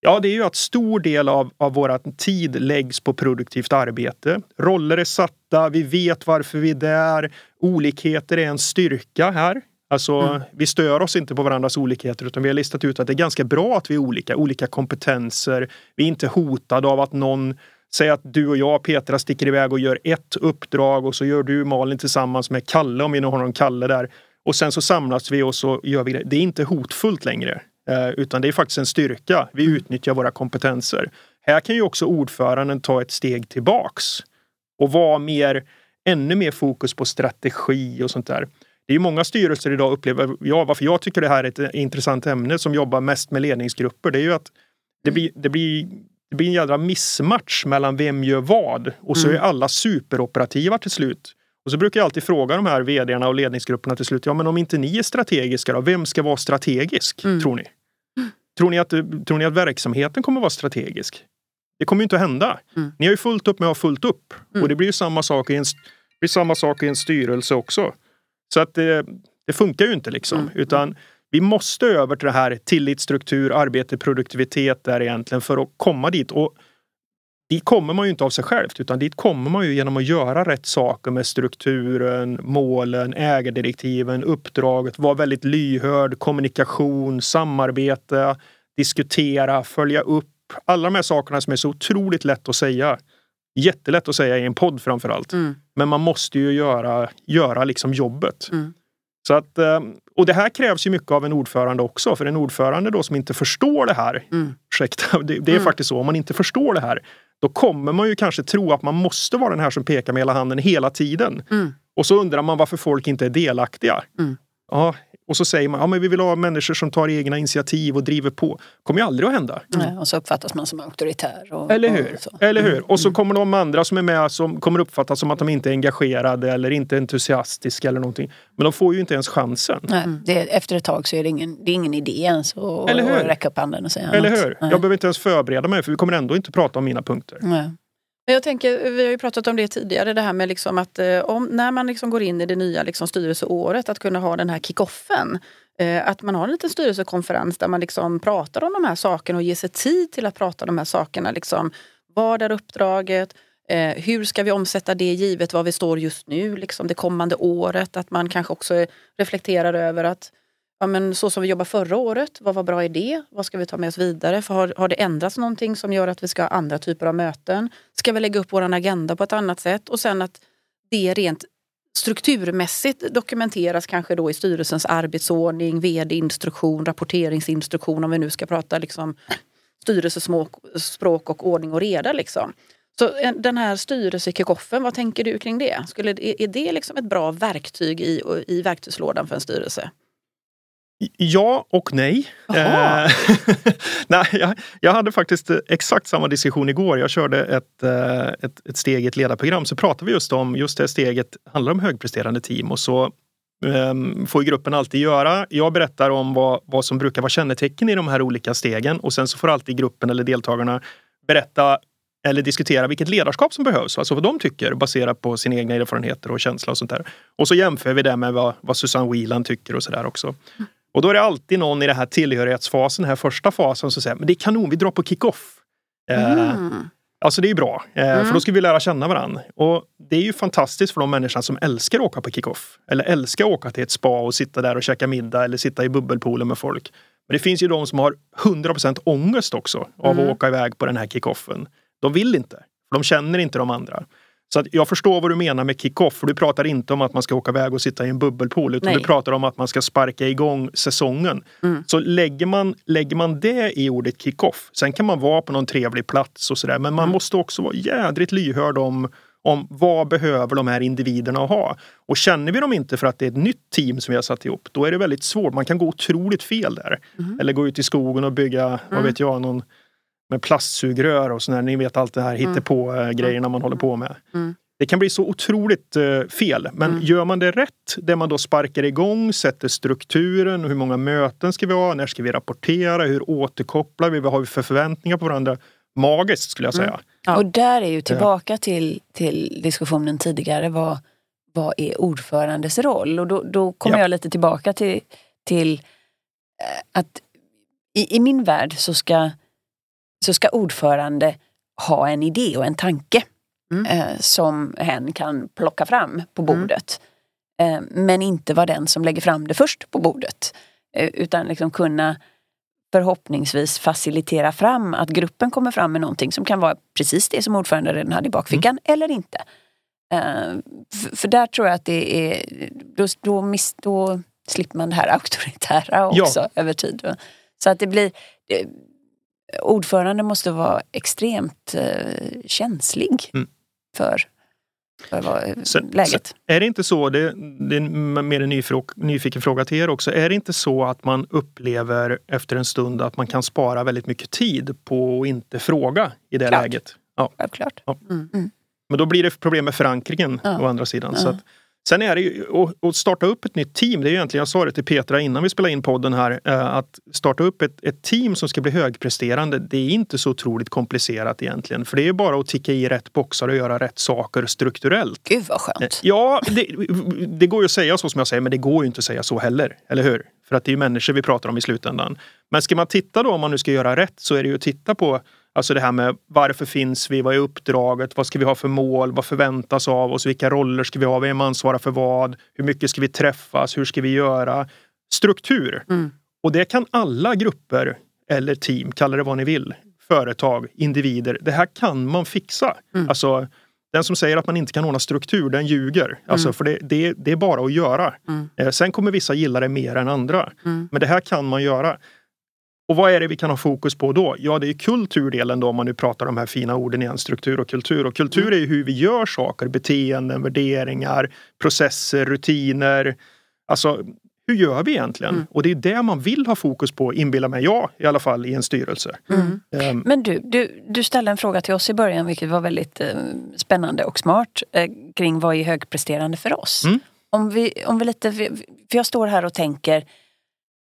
Ja, det är ju att stor del av, av vår tid läggs på produktivt arbete. Roller är satta, vi vet varför vi är där. Olikheter är en styrka här. Alltså, vi stör oss inte på varandras olikheter utan vi har listat ut att det är ganska bra att vi är olika, olika kompetenser. Vi är inte hotade av att någon säger att du och jag, Petra, sticker iväg och gör ett uppdrag och så gör du Malin tillsammans med Kalle, om vi nu har någon Kalle där. Och sen så samlas vi och så gör vi det. Det är inte hotfullt längre. Eh, utan det är faktiskt en styrka. Vi utnyttjar våra kompetenser. Här kan ju också ordföranden ta ett steg tillbaks och vara mer, ännu mer fokus på strategi och sånt där. Det är ju många styrelser idag upplever, ja, varför jag tycker det här är ett intressant ämne som jobbar mest med ledningsgrupper, det är ju att det blir, det blir, det blir en jädra missmatch mellan vem gör vad och så är alla superoperativa till slut. Och så brukar jag alltid fråga de här vdarna och ledningsgrupperna till slut, ja men om inte ni är strategiska då, vem ska vara strategisk, tror ni? Tror ni, att, tror ni att verksamheten kommer att vara strategisk? Det kommer ju inte att hända. Ni har ju fullt upp med att ha fullt upp. Och det blir ju samma sak i en, blir samma sak i en styrelse också. Så att det, det funkar ju inte liksom. Utan vi måste över till det här tillit, struktur, arbete, produktivitet där egentligen för att komma dit. Och dit kommer man ju inte av sig självt utan dit kommer man ju genom att göra rätt saker med strukturen, målen, ägardirektiven, uppdraget, vara väldigt lyhörd, kommunikation, samarbete, diskutera, följa upp. Alla de här sakerna som är så otroligt lätt att säga. Jättelätt att säga i en podd framför allt. Men man måste ju göra, göra liksom jobbet. Så att, eh, och det här krävs ju mycket av en ordförande också. För en ordförande då som inte förstår det här, ursäkta, det, det är faktiskt så, om man inte förstår det här, då kommer man ju kanske tro att man måste vara den här som pekar med hela handen hela tiden. Och så undrar man varför folk inte är delaktiga. Ja, och så säger man att ja, vi vill ha människor som tar egna initiativ och driver på. kommer ju aldrig att hända. Mm. och så uppfattas man som auktoritär. Och, eller hur? Och så. Eller hur? Och så mm. kommer de andra som är med som kommer uppfattas som att de inte är engagerade eller inte entusiastiska eller någonting. Men de får ju inte ens chansen. Nej, det, efter ett tag så är det ingen, det är ingen idé ens att räcka upp handen och säga Eller hur? Nej. Jag behöver inte ens förbereda mig för vi kommer ändå inte prata om mina punkter. Nej. Jag tänker, vi har ju pratat om det tidigare, det här med liksom att eh, om, när man liksom går in i det nya liksom styrelseåret, att kunna ha den här kickoffen. Eh, att man har en liten styrelsekonferens där man liksom pratar om de här sakerna och ger sig tid till att prata om de här sakerna. Liksom, vad är uppdraget? Eh, hur ska vi omsätta det givet var vi står just nu, liksom det kommande året? Att man kanske också reflekterar över att ja, men så som vi jobbade förra året, vad var bra i det? Vad ska vi ta med oss vidare? För har, har det ändrats någonting som gör att vi ska ha andra typer av möten? Ska vi lägga upp vår agenda på ett annat sätt? Och sen att det rent strukturmässigt dokumenteras kanske då i styrelsens arbetsordning, vd-instruktion, rapporteringsinstruktion om vi nu ska prata liksom styrelsespråk och ordning och reda. Liksom. Så den här styrelsekickoffen, vad tänker du kring det? Skulle, är det liksom ett bra verktyg i, i verktygslådan för en styrelse? Ja och nej. Eh, nej jag, jag, hade faktiskt exakt samma diskussion igår. Jag körde ett, eh, ett, ett steg i ett ledarprogram så pratade vi just om just det steget handlar om högpresterande team och så um, får gruppen alltid göra. Jag berättar om vad, vad som brukar vara kännetecken i de här olika stegen och sen så får alltid gruppen eller deltagarna berätta eller diskutera vilket ledarskap som behövs, alltså vad de tycker baserat på sina egna erfarenheter och känsla och sånt där. Och så jämför vi det med vad, vad Susanne Wieland tycker och sådär också. Och då är det alltid någon i den här tillhörighetsfasen, den här första fasen, som säger men det är kanon, vi drar på kick-off. Eh, mm. Eh, alltså det är bra, eh, mm. för då ska vi lära känna varandra. Och det är ju fantastiskt för de människorna som älskar att åka på kick-off. Eller älskar att åka till ett spa och sitta där och käka middag eller sitta i bubbelpoolen med folk. Men det finns ju de som har 100% ångest också av mm. att åka iväg på den här kick-offen. De vill inte, för de känner inte de andra. Så att jag förstår vad du menar med kick-off. För du pratar inte om att man ska åka iväg och sitta i en bubbelpool utan Nej. du pratar om att man ska sparka igång säsongen. Mm. Så lägger man, lägger man det i ordet kick-off, sen kan man vara på någon trevlig plats och sådär men man mm. måste också vara jädrigt lyhörd om om vad behöver de här individerna ha? Och känner vi dem inte för att det är ett nytt team som vi har satt ihop, då är det väldigt svårt. Man kan gå otroligt fel där. Mm. Eller gå ut i skogen och bygga, vad mm. vet jag, någon med plastsugrör och sådär. Ni vet allt det här hittepå-grejerna mm. man håller på med. Mm. Det kan bli så otroligt uh, fel. Men mm. gör man det rätt, där man då sparkar igång, sätter strukturen, hur många möten ska vi ha, när ska vi rapportera, hur återkopplar vi, vad har vi för förväntningar på varandra? Magiskt skulle jag säga. Mm. Ja. Och där är ju tillbaka till, till diskussionen tidigare, vad, vad är ordförandes roll? Och då, då kommer ja. jag lite tillbaka till, till eh, att i, i min värld så ska så ska ordförande ha en idé och en tanke mm. eh, som hen kan plocka fram på mm. bordet. Mm. Eh, men inte vara den som lägger fram det först på bordet. Eh, utan liksom kunna förhoppningsvis facilitera fram att gruppen kommer fram med någonting som kan vara precis det som ordförande redan hade i bakfickan mm. eller inte. Eh, för, för, där tror jag att det är, då, då, miss, då slipper man det här auktoritära också ja. över tid. Så att det blir ordförande måste vara extremt eh, känslig mm. för, för vad, sen, läget. Sen, är det inte så, det, det är mer en nyfiken fråga till er också, är det inte så att man upplever efter en stund att man kan spara väldigt mycket tid på att inte fråga i det Klart. läget? Ja, Självklart. Ja. Mm. Mm. Men då blir det problem med förankringen ja. å andra sidan. Ja. Så att, Sen är det ju att starta upp ett nytt team. Det är egentligen, jag sa det till Petra innan vi spelade in podden här, eh, att starta upp ett, ett team som ska bli högpresterande. Det är inte så otroligt komplicerat egentligen. För det är bara att ticka i rätt boxar och göra rätt saker strukturellt. Gud vad skönt! Eh, ja, det, det går ju att säga så som jag säger, men det går ju inte att säga så heller. Eller hur? För att det är ju människor vi pratar om i slutändan. Men ska man titta då, om man nu ska göra rätt, så är det ju att titta på Alltså det här med varför finns vi? Vad är uppdraget? Vad ska vi ha för mål? Vad förväntas av oss? Vilka roller ska vi ha? Vem ansvarar för vad? Hur mycket ska vi träffas? Hur ska vi göra? Struktur. Mm. Och det kan alla grupper eller team, kalla det vad ni vill, företag, individer. Det här kan man fixa. Mm. Alltså, den som säger att man inte kan ordna struktur, den ljuger. Alltså, mm. för det, det, det, är bara att göra. Mm. Eh, sen kommer vissa gilla det mer än andra. Mm. Men det här kan man göra. Och vad är det vi kan ha fokus på då? Ja, det är kulturdelen då om man nu pratar om de här fina orden igen, struktur och kultur. Och kultur är ju hur vi gör saker, beteenden, värderingar, processer, rutiner. Alltså hur gör vi egentligen? Mm. Och det är det man vill ha fokus på, inbillar mig jag i alla fall, i en styrelse. Mm. Ehm, Men du, du, du ställde en fråga till oss i början vilket var väldigt eh, spännande och smart eh, kring vad är högpresterande för oss. Mm. Om, vi, om vi lite, för jag står här och tänker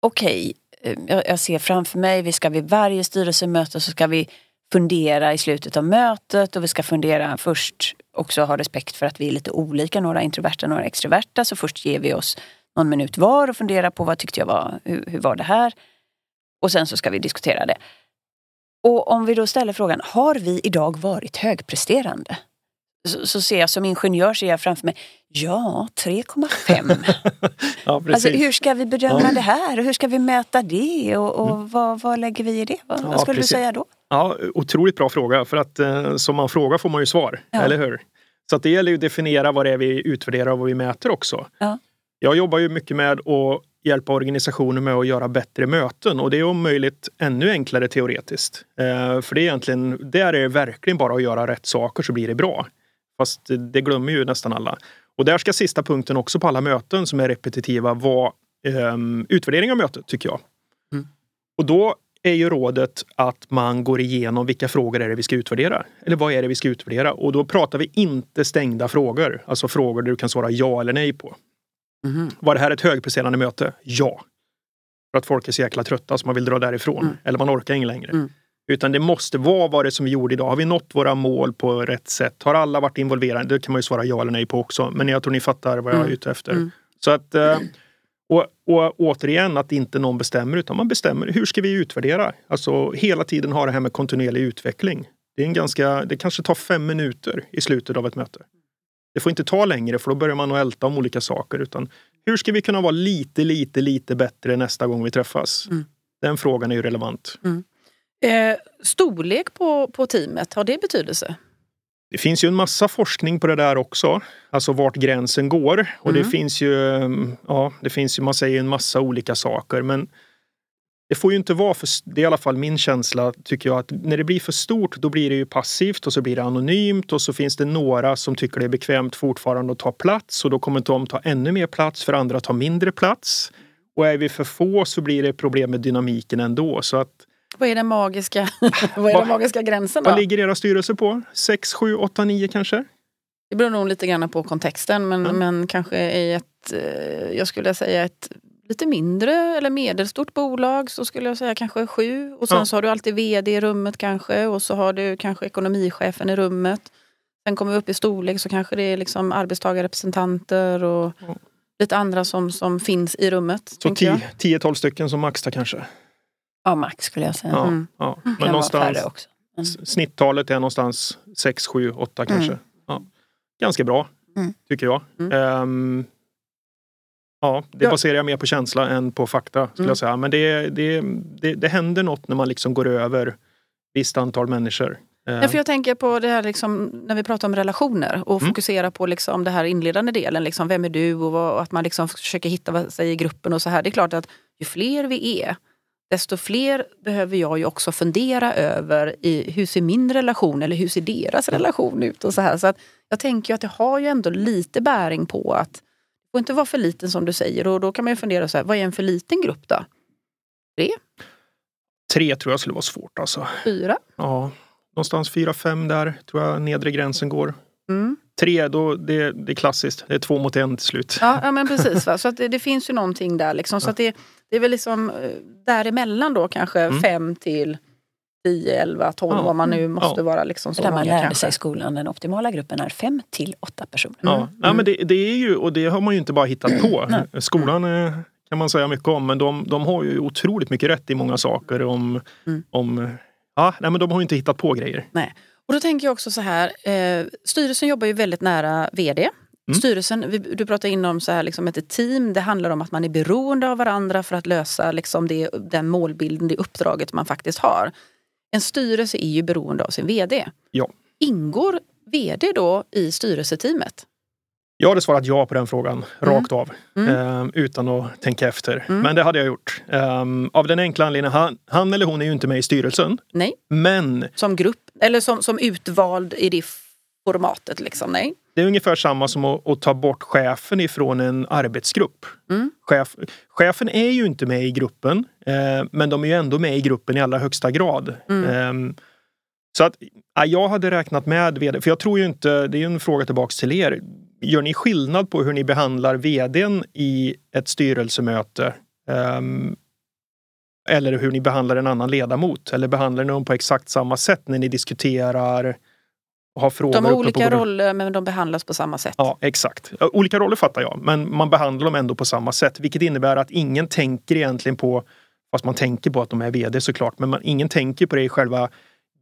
okej, eh, Eh, jag, ser framför mig, vi ska vid varje styrelsemöte så ska vi fundera i slutet av mötet och vi ska fundera först också ha respekt för att vi är lite olika, några introverta, några extroverta. Så först ger vi oss någon minut var och funderar på vad tyckte jag var, hur, hur var det här? Och sen så ska vi diskutera det. Och om vi då ställer frågan, har vi idag varit högpresterande? Så, så ser jag som ingenjör ser jag framför mig, ja 3,5. ja, alltså, hur ska vi bedöma Ja. det här? Och hur ska vi mäta det? Och, och vad, vad lägger vi i det? Vad, Ja, vad skulle precis. du säga då? Ja, otroligt bra fråga, för att eh, som man frågar får man ju svar, eller hur? Så att det gäller ju att definiera vad det är vi utvärderar och vad vi mäter också. Ja. Jag jobbar ju mycket med att hjälpa organisationer med att göra bättre möten och det är om möjligt ännu enklare teoretiskt. Eh, för det är egentligen, där är det verkligen bara att göra rätt saker så blir det bra. Fast det glömmer ju nästan alla. Och där ska sista punkten också på alla möten som är repetitiva vara ehm, utvärdering av mötet, tycker jag. Mm. Och då är ju rådet att man går igenom vilka frågor är det vi ska utvärdera? Eller vad är det vi ska utvärdera? Och då pratar vi inte stängda frågor, alltså frågor där du kan svara ja eller nej på. Mhm. Var det här ett högpresterande möte? Ja. För att folk är så jäkla trötta så man vill dra därifrån. Mm. Eller man orkar inte längre. Mm. Utan det måste vara vad det som vi gjorde idag. Har vi nått våra mål på rätt sätt? Har alla varit involverade? Det kan man ju svara ja eller nej på också. Men jag tror ni fattar vad jag är Mm. ute efter. Mm. Så att, eh, och, och återigen att inte någon bestämmer utan man bestämmer. Hur ska vi utvärdera? Alltså hela tiden ha det här med kontinuerlig utveckling. Det, är en ganska, det kanske tar fem minuter i slutet av ett möte. Det får inte ta längre för då börjar man att älta om olika saker. Utan hur ska vi kunna vara lite, lite, lite bättre nästa gång vi träffas? Mm. Den frågan är ju relevant. Eh, storlek på, på teamet, har det betydelse? Det finns ju en massa forskning på det där också. Alltså vart gränsen går. Och det Mm. finns ju, ja, det finns ju, man säger en massa olika saker. Men det får ju inte vara för, det är i alla fall min känsla, tycker jag, att när det blir för stort då blir det ju passivt och så blir det anonymt och så finns det några som tycker det är bekvämt fortfarande att ta plats och då kommer de ta ännu mer plats för andra tar mindre plats. Och är vi för få så blir det problem med dynamiken ändå. Så att, Vad är den magiska, vad är den magiska gränsen då? vad ligger era styrelser på? 6, 7, 8, 9 kanske? Det beror nog lite grann på kontexten men, Mm. men kanske i ett, eh, jag skulle säga ett lite mindre eller medelstort bolag så skulle jag säga kanske sju. Och sen Ja. så har du alltid vd i rummet kanske och så har du kanske ekonomichefen i rummet. Sen kommer vi upp i storlek så kanske det är liksom arbetstagarrepresentanter och Ja. lite andra som, som finns i rummet. Så tänker jag. 10-12 stycken som max kanske? Ja, max skulle jag säga. Ja, Mm. ja. Men någonstans, också. Mm. s- snittalet är någonstans 6, 7, 8 kanske. Ja. Ganska bra, Mm. tycker jag. Mm. Ehm, ja, det baserar jag mer på känsla än på fakta. skulle Mm. jag säga. Men det, det, det, det händer något när man liksom går över visst antal människor. Ehm, Ja, för jag tänker på det här liksom, när vi pratar om relationer och Mm. fokusera på liksom det här inledande delen. Liksom, vem är du? Och, vad, och att man liksom försöker hitta sig i gruppen och så här. Det är klart att ju fler vi är desto fler behöver jag ju också fundera över i hur ser min relation eller hur ser deras relation ut? och så här. Så att Jag tänker att det har ju ändå lite bäring på att det får inte vara för liten som du säger och då kan man ju fundera så här, vad är en för liten grupp då? Tre tror jag skulle vara svårt alltså. Fyra? Ja, någonstans 4-5 där tror jag nedre gränsen går. Mm. Tre, då, det, det är klassiskt. Det är två mot en till slut. Ja, ja men precis. Va? Så att det, det finns ju någonting där. Liksom. Så att det, det är väl liksom eh, däremellan då kanske Mm. fem till 10, 11, 12 Ja. vad man nu måste Ja. vara. Liksom så Där man lärde kanske. sig i skolan, den optimala gruppen är fem till åtta personer. Ja, Mm. ja men det, det är ju, och det har man ju inte bara hittat på. Nej. Skolan eh, kan man säga mycket om, men de, de har ju otroligt mycket rätt i många saker. Om, Mm. om, ja, nej, men de har ju inte hittat på grejer. Och då tänker jag också så här, eh, styrelsen jobbar ju väldigt nära vd. Mm. Styrelsen, vi, du pratar inom så här liksom ett team, det handlar om att man är beroende av varandra för att lösa liksom det, den målbilden, det uppdraget man faktiskt har. En styrelse är ju beroende av sin vd. Ja. Ingår vd då i styrelseteamet? Jag hade svarat ja på den frågan, Mm. rakt av. Mm. Eh, utan att tänka efter. Mm. Men det hade jag gjort. Eh, av den enkla anledningen, han, han eller hon är ju inte med i styrelsen. Nej. Men Som grupp, eller som, som utvald i det formatet liksom? Nej. Det är ungefär samma som att, att ta bort chefen ifrån en arbetsgrupp. Mm. Chef, chefen är ju inte med i gruppen, eh, men de är ju ändå med i gruppen i allra högsta grad. Eh, så att ja, jag hade räknat med vd, för jag tror ju inte, det är ju en fråga tillbaks till er. Gör ni skillnad på hur ni behandlar vdn i ett styrelsemöte? Um, eller hur ni behandlar en annan ledamot? Eller behandlar ni dem på exakt samma sätt när ni diskuterar? Har frågor De har olika roller men de behandlas på samma sätt. Ja, exakt. Olika roller fattar jag, men man behandlar dem ändå på samma sätt. Vilket innebär att ingen tänker egentligen på, fast man tänker på att de är vd såklart, men man, ingen tänker på det i själva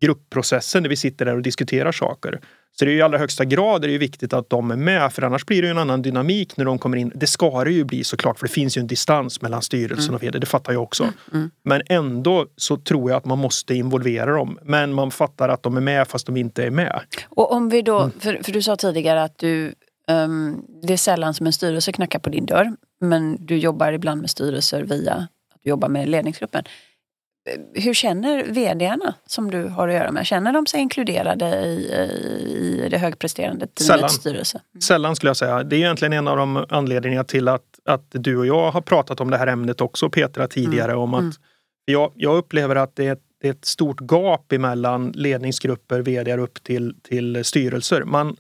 gruppprocessen när vi sitter där och diskuterar saker. Så det är i allra högsta grad är det viktigt att de är med, för annars blir det en annan dynamik när de kommer in. Det ska det ju bli såklart, för det finns ju en distans mellan styrelsen och vd, det fattar jag också. Mm. Men ändå så tror jag att man måste involvera dem. Men man fattar att de är med fast de inte är med. Och om vi då, Mm. för, för du sa tidigare att du, ehm, det är sällan som en styrelse knackar på din dörr. Men du jobbar ibland med styrelser via att du jobbar med ledningsgruppen. Hur känner vdarna som du har att göra med? Känner de sig inkluderade i, i det högpresterande teamets styrelse? Sällan skulle jag säga. Det är egentligen en av de anledningarna till att, att du och jag har pratat om det här ämnet också Petra tidigare. Om att Mm. jag, jag upplever att det är, ett, det är ett stort gap emellan ledningsgrupper, vd upp till, till styrelser. Man,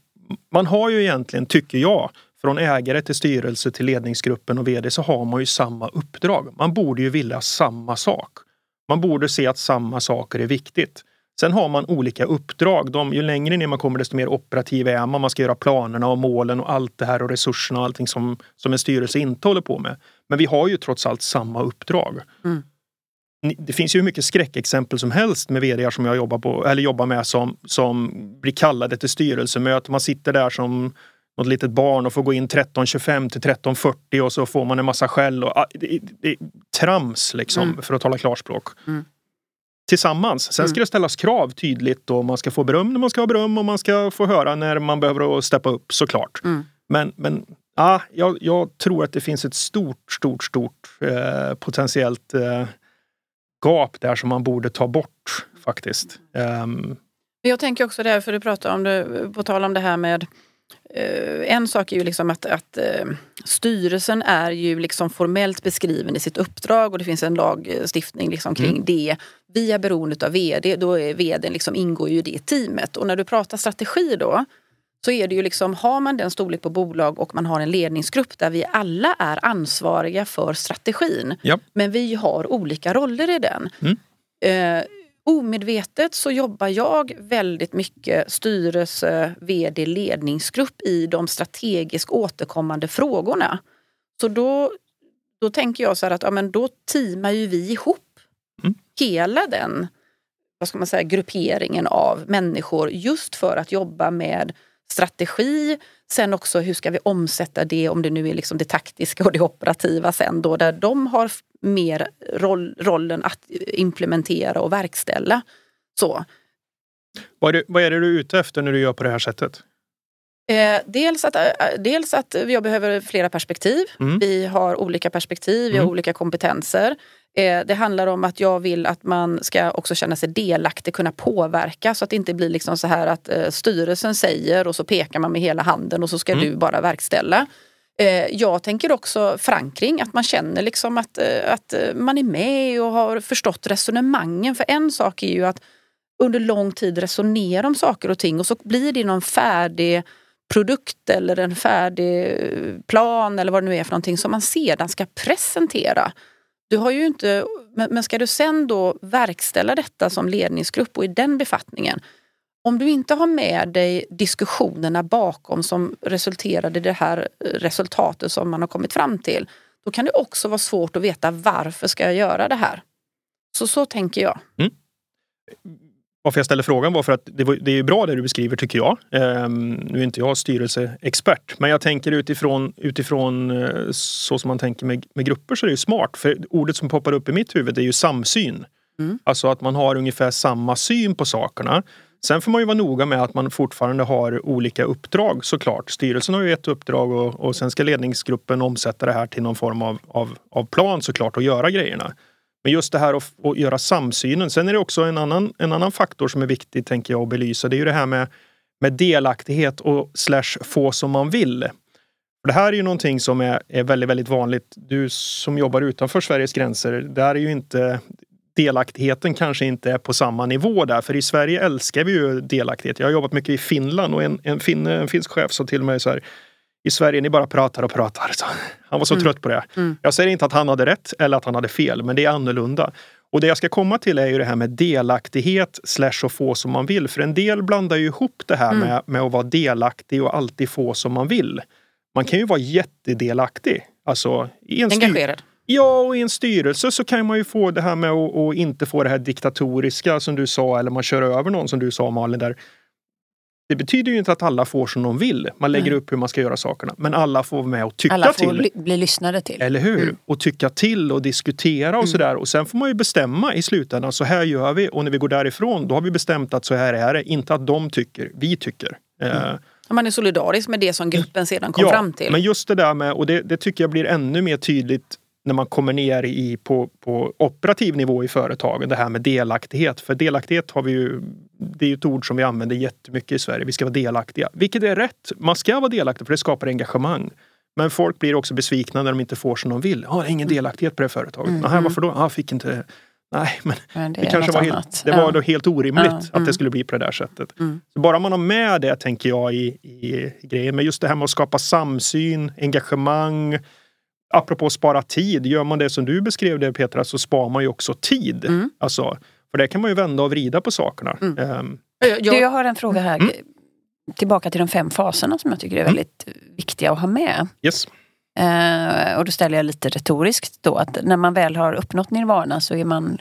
man har ju egentligen, tycker jag, från ägare till styrelse till ledningsgruppen och vd så har man ju samma uppdrag. Man borde ju vilja samma sak. Man borde se att samma saker är viktigt. Sen har man olika uppdrag. De, ju längre ner man kommer desto mer operativ är man. Man ska göra planerna och målen och allt det här och resurserna och allting som, som en styrelse inte håller på med. Men vi har ju trots allt samma uppdrag. Mm. Det finns ju hur mycket skräckexempel som helst med vd som jag jobbar, på, eller jobbar med som, som blir kallade till styrelsemöte. Man sitter där som något litet barn och får gå in 13.25 till 13.40 och så får man en massa skäll. Och, ah, det, det trams liksom, Mm. för att tala klarspråk. Mm. Tillsammans. Sen ska Mm. det ställas krav tydligt och man ska få beröm när man ska ha beröm och man ska få höra när man behöver steppa upp såklart. Mm. Men, men ja, jag, jag tror att det finns ett stort, stort, stort eh, potentiellt eh, gap där som man borde ta bort faktiskt. Men Jag tänker också där, för du pratar om det, på tal om det här med en sak är ju liksom att, att eh, styrelsen är ju liksom formellt beskriven i sitt uppdrag och det finns en lagstiftning liksom kring Mm. det. Vi är beroende av vd, då är vd liksom, ingår ju i det teamet. Och när du pratar strategi då så är det ju liksom, har man den storlek på bolag och man har en ledningsgrupp där vi alla är ansvariga för strategin. Ja. Men vi har olika roller i den. Mm. Eh, omedvetet så jobbar jag väldigt mycket styrelse, vd, ledningsgrupp i de strategiskt återkommande frågorna. Så då, då tänker jag så här att ja, men då teamar ju vi ihop Mm. hela den vad ska man säga, grupperingen av människor just för att jobba med strategi. Sen också hur ska vi omsätta det om det nu är liksom det taktiska och det operativa sen då där de har mer roll, rollen att implementera och verkställa. Så. vad, är det, vad är det du är ute efter när du gör på det här sättet? Eh, dels, att, eh, dels att jag behöver flera perspektiv. Mm. Vi har olika perspektiv, vi har Mm. olika kompetenser. Eh, det handlar om att jag vill att man ska också känna sig delaktig, kunna påverka så att det inte blir liksom så här att eh, styrelsen säger och så pekar man med hela handen och så ska Mm. du bara verkställa. Jag tänker också förankring, att man känner liksom att, att man är med och har förstått resonemangen. För en sak är ju att under lång tid resonera om saker och ting och så blir det någon färdig produkt eller en färdig eh, plan eller vad det nu är för någonting som man sedan ska presentera. Du har ju inte, men ska du sen då verkställa detta som ledningsgrupp och i den befattningen om du inte har med dig diskussionerna bakom som resulterade i det här eh, resultatet som man har kommit fram till, då kan det också vara svårt att veta varför ska jag göra det här. Så så tänker jag. Mm. Varför jag ställer frågan var för att det, var, det är bra det du beskriver tycker jag. Ehm, nu är inte jag styrelseexpert, men jag tänker utifrån, utifrån eh, så som man tänker med, med grupper så är det ju smart. För ordet som poppar upp i mitt huvud är ju samsyn. Mm. Alltså att man har ungefär samma syn på sakerna. Sen får man ju vara noga med att man fortfarande har olika uppdrag såklart. Styrelsen har ju ett uppdrag och, och sen ska ledningsgruppen omsätta det här till någon form av, av, av plan såklart och göra grejerna. Men just det här att, att göra samsynen. Sen är det också en annan, en annan faktor som är viktig tänker jag att belysa. Det är ju det här med, med delaktighet och slash få som man vill. Det här är ju någonting som är, är väldigt, väldigt vanligt. Du som jobbar utanför Sveriges gränser, där är ju inte delaktigheten kanske inte är på samma nivå där. För i Sverige älskar vi ju delaktighet. Jag har jobbat mycket i Finland och en, en, fin, en finsk chef sa till mig så här i Sverige, ni bara pratar och pratar. Så han var så mm. trött på det. Mm. Jag säger inte att han hade rätt eller att han hade fel, men det är annorlunda. Och det jag ska komma till är ju det här med delaktighet slash att få som man vill. För en del blandar ju ihop det här mm. med, med att vara delaktig och alltid få som man vill. Man kan ju vara jättedelaktig. Alltså, i en Engagerad. Ja, och i en styrelse så kan man ju få det här med att, inte få det här diktatoriska som du sa, eller man kör över någon som du sa Malin där. Det betyder ju inte att alla får som de vill. Man lägger mm. upp hur man ska göra sakerna. Men alla får vara med och tycka till. Alla får bli, bli lyssnade till. Eller hur? Mm. Och tycka till och diskutera och mm. sådär. Och sen får man ju bestämma i slutändan. Så här gör vi. Och när vi går därifrån då har vi bestämt att så här är det. Inte att de tycker, vi tycker. Mm. Eh, man är solidarisk med det som gruppen sedan kom ja, fram till. Men just det där med, och det, det tycker jag blir ännu mer tydligt när man kommer ner i, på, på operativ nivå i företagen, det här med delaktighet. För delaktighet har vi ju, det är ju ett ord som vi använder jättemycket i Sverige. Vi ska vara delaktiga. Vilket är rätt. Man ska vara delaktig för det skapar engagemang. Men folk blir också besvikna när de inte får som de vill. Ja, det är ingen delaktighet på det företaget. Mm. Aha, varför då? Ah, fick inte... Nej, men, men det, det kanske var helt, det var då helt orimligt ja, att mm. det skulle bli på det där sättet. Mm. Så bara man har med det, tänker jag, i, i grejen. Men just det här med att skapa samsyn, engagemang, apropå att spara tid, gör man det som du beskrev det Petra så sparar man ju också tid. Mm. Alltså, för det kan man ju vända och vrida på sakerna. Mm. Um, jag, jag har en fråga här. Mm. Tillbaka till de fem faserna som jag tycker är mm. väldigt viktiga att ha med. Yes. Uh, och då ställer jag lite retoriskt då att när man väl har uppnått nirvana så är man,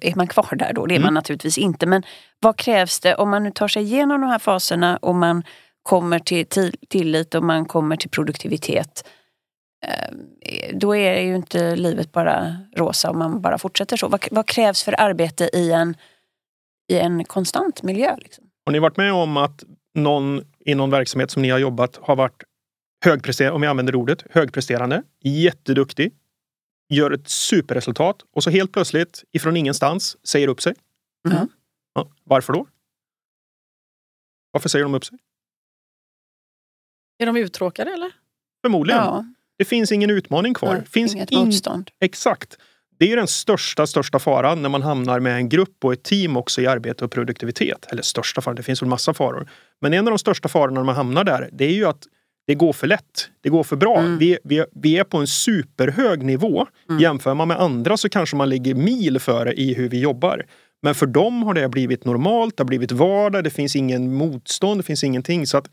är man kvar där då. Det är man mm. naturligtvis inte. Men vad krävs det om man nu tar sig igenom de här faserna och man kommer till tillit och man kommer till produktivitet Eh, då är ju inte livet bara rosa om man bara fortsätter så. Vad, vad krävs för arbete i en, i en konstant miljö? Liksom? Har ni varit med om att någon i någon verksamhet som ni har jobbat har varit högpresterande, om jag använder ordet, högpresterande, jätteduktig, gör ett superresultat och så helt plötsligt ifrån ingenstans säger upp sig. Mm. Ja, varför då? Varför säger de upp sig? Är de uttråkade eller? Förmodligen. Ja. Det finns ingen utmaning kvar. Nej, finns inget in... motstånd. Exakt. Det är den största, största faran när man hamnar med en grupp och ett team också i arbete och produktivitet. Eller största faran, det finns väl massa faror. Men en av de största farorna när man hamnar där, det är ju att det går för lätt. Det går för bra. Mm. Vi, vi, vi är på en superhög nivå. Mm. Jämför man med andra så kanske man ligger mil före i hur vi jobbar. Men för dem har det blivit normalt, det har blivit vardag, det finns ingen motstånd, det finns ingenting. Så att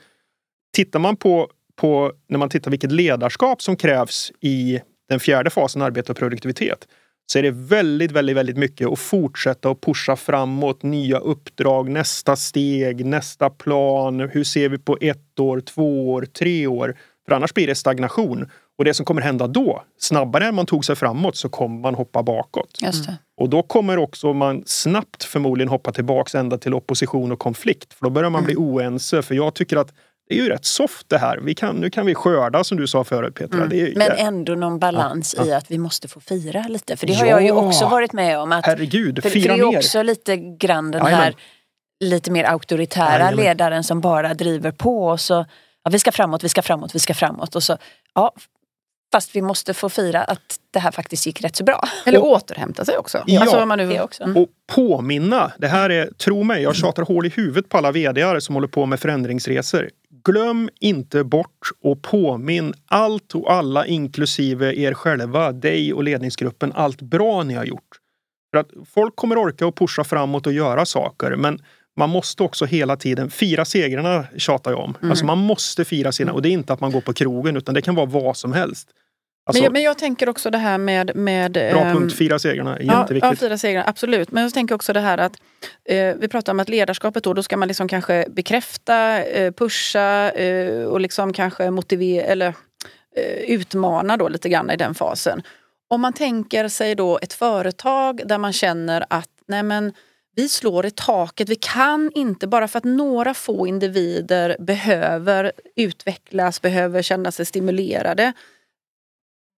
tittar man på på när man tittar vilket ledarskap som krävs i den fjärde fasen arbete och produktivitet så är det väldigt, väldigt, väldigt mycket att fortsätta och pusha framåt, nya uppdrag, nästa steg, nästa plan. Hur ser vi på ett år, två år, tre år? För annars blir det stagnation. Och det som kommer hända då, snabbare än man tog sig framåt så kommer man hoppa bakåt. Det. Och då kommer också man snabbt förmodligen hoppa tillbaks ända till opposition och konflikt. För då börjar man mm. bli oense. För jag tycker att det är ju rätt soft det här. Vi kan, nu kan vi skörda som du sa förut Petra. Mm. Är, Men ändå någon balans ja, i att vi måste få fira lite. För det har ja, jag ju också varit med om. Att, herregud, för, fira för det är också lite grann den Jajamän. här lite mer auktoritära Jajamän. ledaren som bara driver på. Och så, ja, vi ska framåt, vi ska framåt, vi ska framåt. Och så, ja, Fast vi måste få fira att det här faktiskt gick rätt så bra. Eller och, återhämta sig också. Ja, alltså, man nu... också. och påminna. Det här är, tro mig, jag tjatar hål i huvudet på alla vd som håller på med förändringsresor. Glöm inte bort och påminn allt och alla inklusive er själva, dig och ledningsgruppen, allt bra ni har gjort. För att folk kommer orka och pusha framåt och göra saker men man måste också hela tiden fira segrarna tjatar jag om. Mm. Alltså man måste fira sina och det är inte att man går på krogen utan det kan vara vad som helst. Alltså, men, jag, men, jag, tänker också det här med... med bra ähm, punkt, fira segrarna. Jätteviktigt. Ja, fira segrarna, absolut. Men jag tänker också det här att eh, vi pratar om att ledarskapet då, då ska man liksom kanske bekräfta, eh, pusha eh, och liksom kanske motivera eller eh, utmana då lite grann i den fasen. Om man tänker sig då ett företag där man känner att nej men, vi slår i taket. Vi kan inte, bara för att några få individer behöver utvecklas, behöver känna sig stimulerade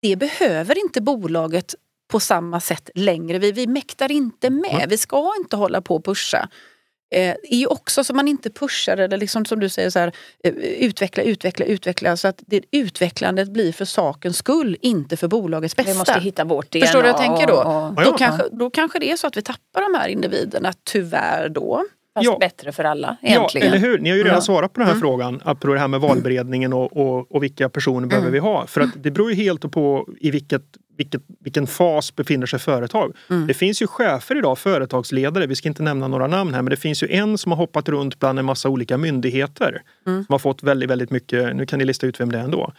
det behöver inte bolaget på samma sätt längre. Vi, vi mäktar inte med. Vi ska inte hålla på och pusha. eh, är ju också så man inte pushar eller liksom som du säger så här, eh, utveckla, utveckla, utveckla så att det utvecklandet blir för sakens skull, inte för bolagets bästa. Vi måste hitta vårt DNA. Förstår du vad jag tänker då? och- och- Då, kanske, då kanske det är så att vi tappar de här individerna, tyvärr då. Fast Ja. bättre för alla Ja, egentligen. eller hur? Ni har ju redan Ja. svarat på den här frågan, apropå det här med valberedningen och, och, och vilka personer behöver vi ha? För att det beror ju helt på i vilket, vilket, vilken fas befinner sig företag. Det finns ju chefer idag, företagsledare, vi ska inte nämna några namn här, men det finns ju en som har hoppat runt bland en massa olika myndigheter. Som har fått väldigt, väldigt mycket, nu kan ni lista ut vem det är ändå.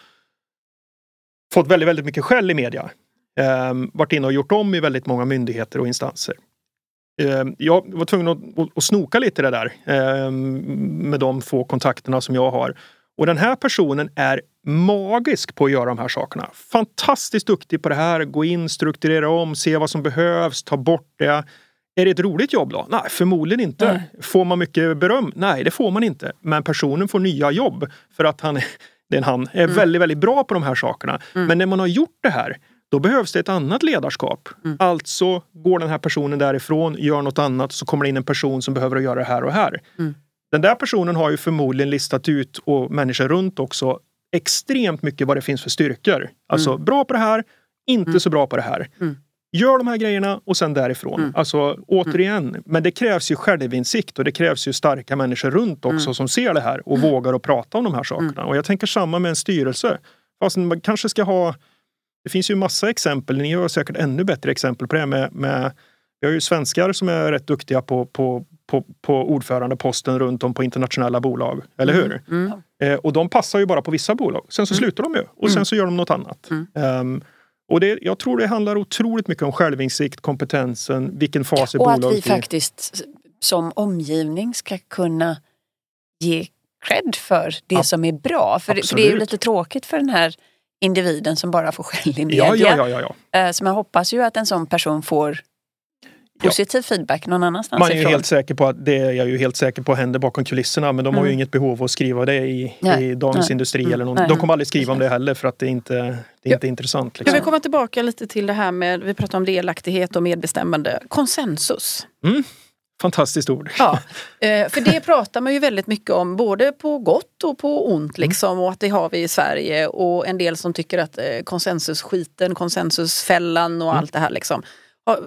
Fått väldigt, väldigt mycket skäll i media. Ehm, varit inne och gjort om i väldigt många myndigheter och instanser. Ehm, jag var tvungen att, att, snoka lite det där ehm, med de få kontakterna som jag har. Och den här personen är magisk på att göra de här sakerna. Fantastiskt duktig på det här. Gå in, strukturera om, se vad som behövs, ta bort det. Är det ett roligt jobb då? Nej, förmodligen inte. Nej. Får man mycket beröm? Nej, det får man inte. Men personen får nya jobb för att han, det är han, är väldigt, väldigt bra på de här sakerna. Men när man har gjort det här då behövs det ett annat ledarskap. Alltså går den här personen därifrån, gör något annat, så kommer det in en person som behöver göra det här och här. Den där personen har ju förmodligen listat ut, och människor runt också, extremt mycket vad det finns för styrkor. Alltså bra på det här, inte så bra på det här. Gör de här grejerna och sen därifrån. Alltså återigen, men det krävs ju självinsikt och det krävs ju starka människor runt också som ser det här och vågar att prata om de här sakerna. Och jag tänker samma med en styrelse. Fast man kanske ska ha det finns ju massa exempel, ni har säkert ännu bättre exempel på det med, med vi har ju svenskar som är rätt duktiga på, på, på, på ordförandeposten runt om på internationella bolag, eller hur? Eh, och de passar ju bara på vissa bolag. Sen så slutar de ju och sen så gör de något annat. Ehm, och det, jag tror det handlar otroligt mycket om självinsikt, kompetensen, vilken fas i Och att bolaget vi faktiskt som omgivning ska kunna ge cred för det Ja. som är bra. För, det- för det är ju lite tråkigt för den här individen som bara får skäll i media. Ja, ja, ja, ja, ja. Eh, Så man hoppas ju att en sån person får positiv feedback någon annanstans Man är ju ifrån. helt säker på att det är jag ju helt säker på händer bakom kulisserna men de har ju inget behov att skriva det i, Nej. i Dagens Nej. Industri eller något. Nej. De kommer aldrig skriva om det heller för att det inte det är Ja. inte intressant. Jag Liksom. vill komma tillbaka lite till det här med, vi pratar om delaktighet och medbestämmande. Konsensus. Fantastiskt ord. Ja, eh, för det pratar man ju väldigt mycket om, både på gott och på ont. Liksom, och att det har vi i Sverige. Och en del som tycker att eh, konsensusskiten, konsensusfällan och allt det här. Liksom.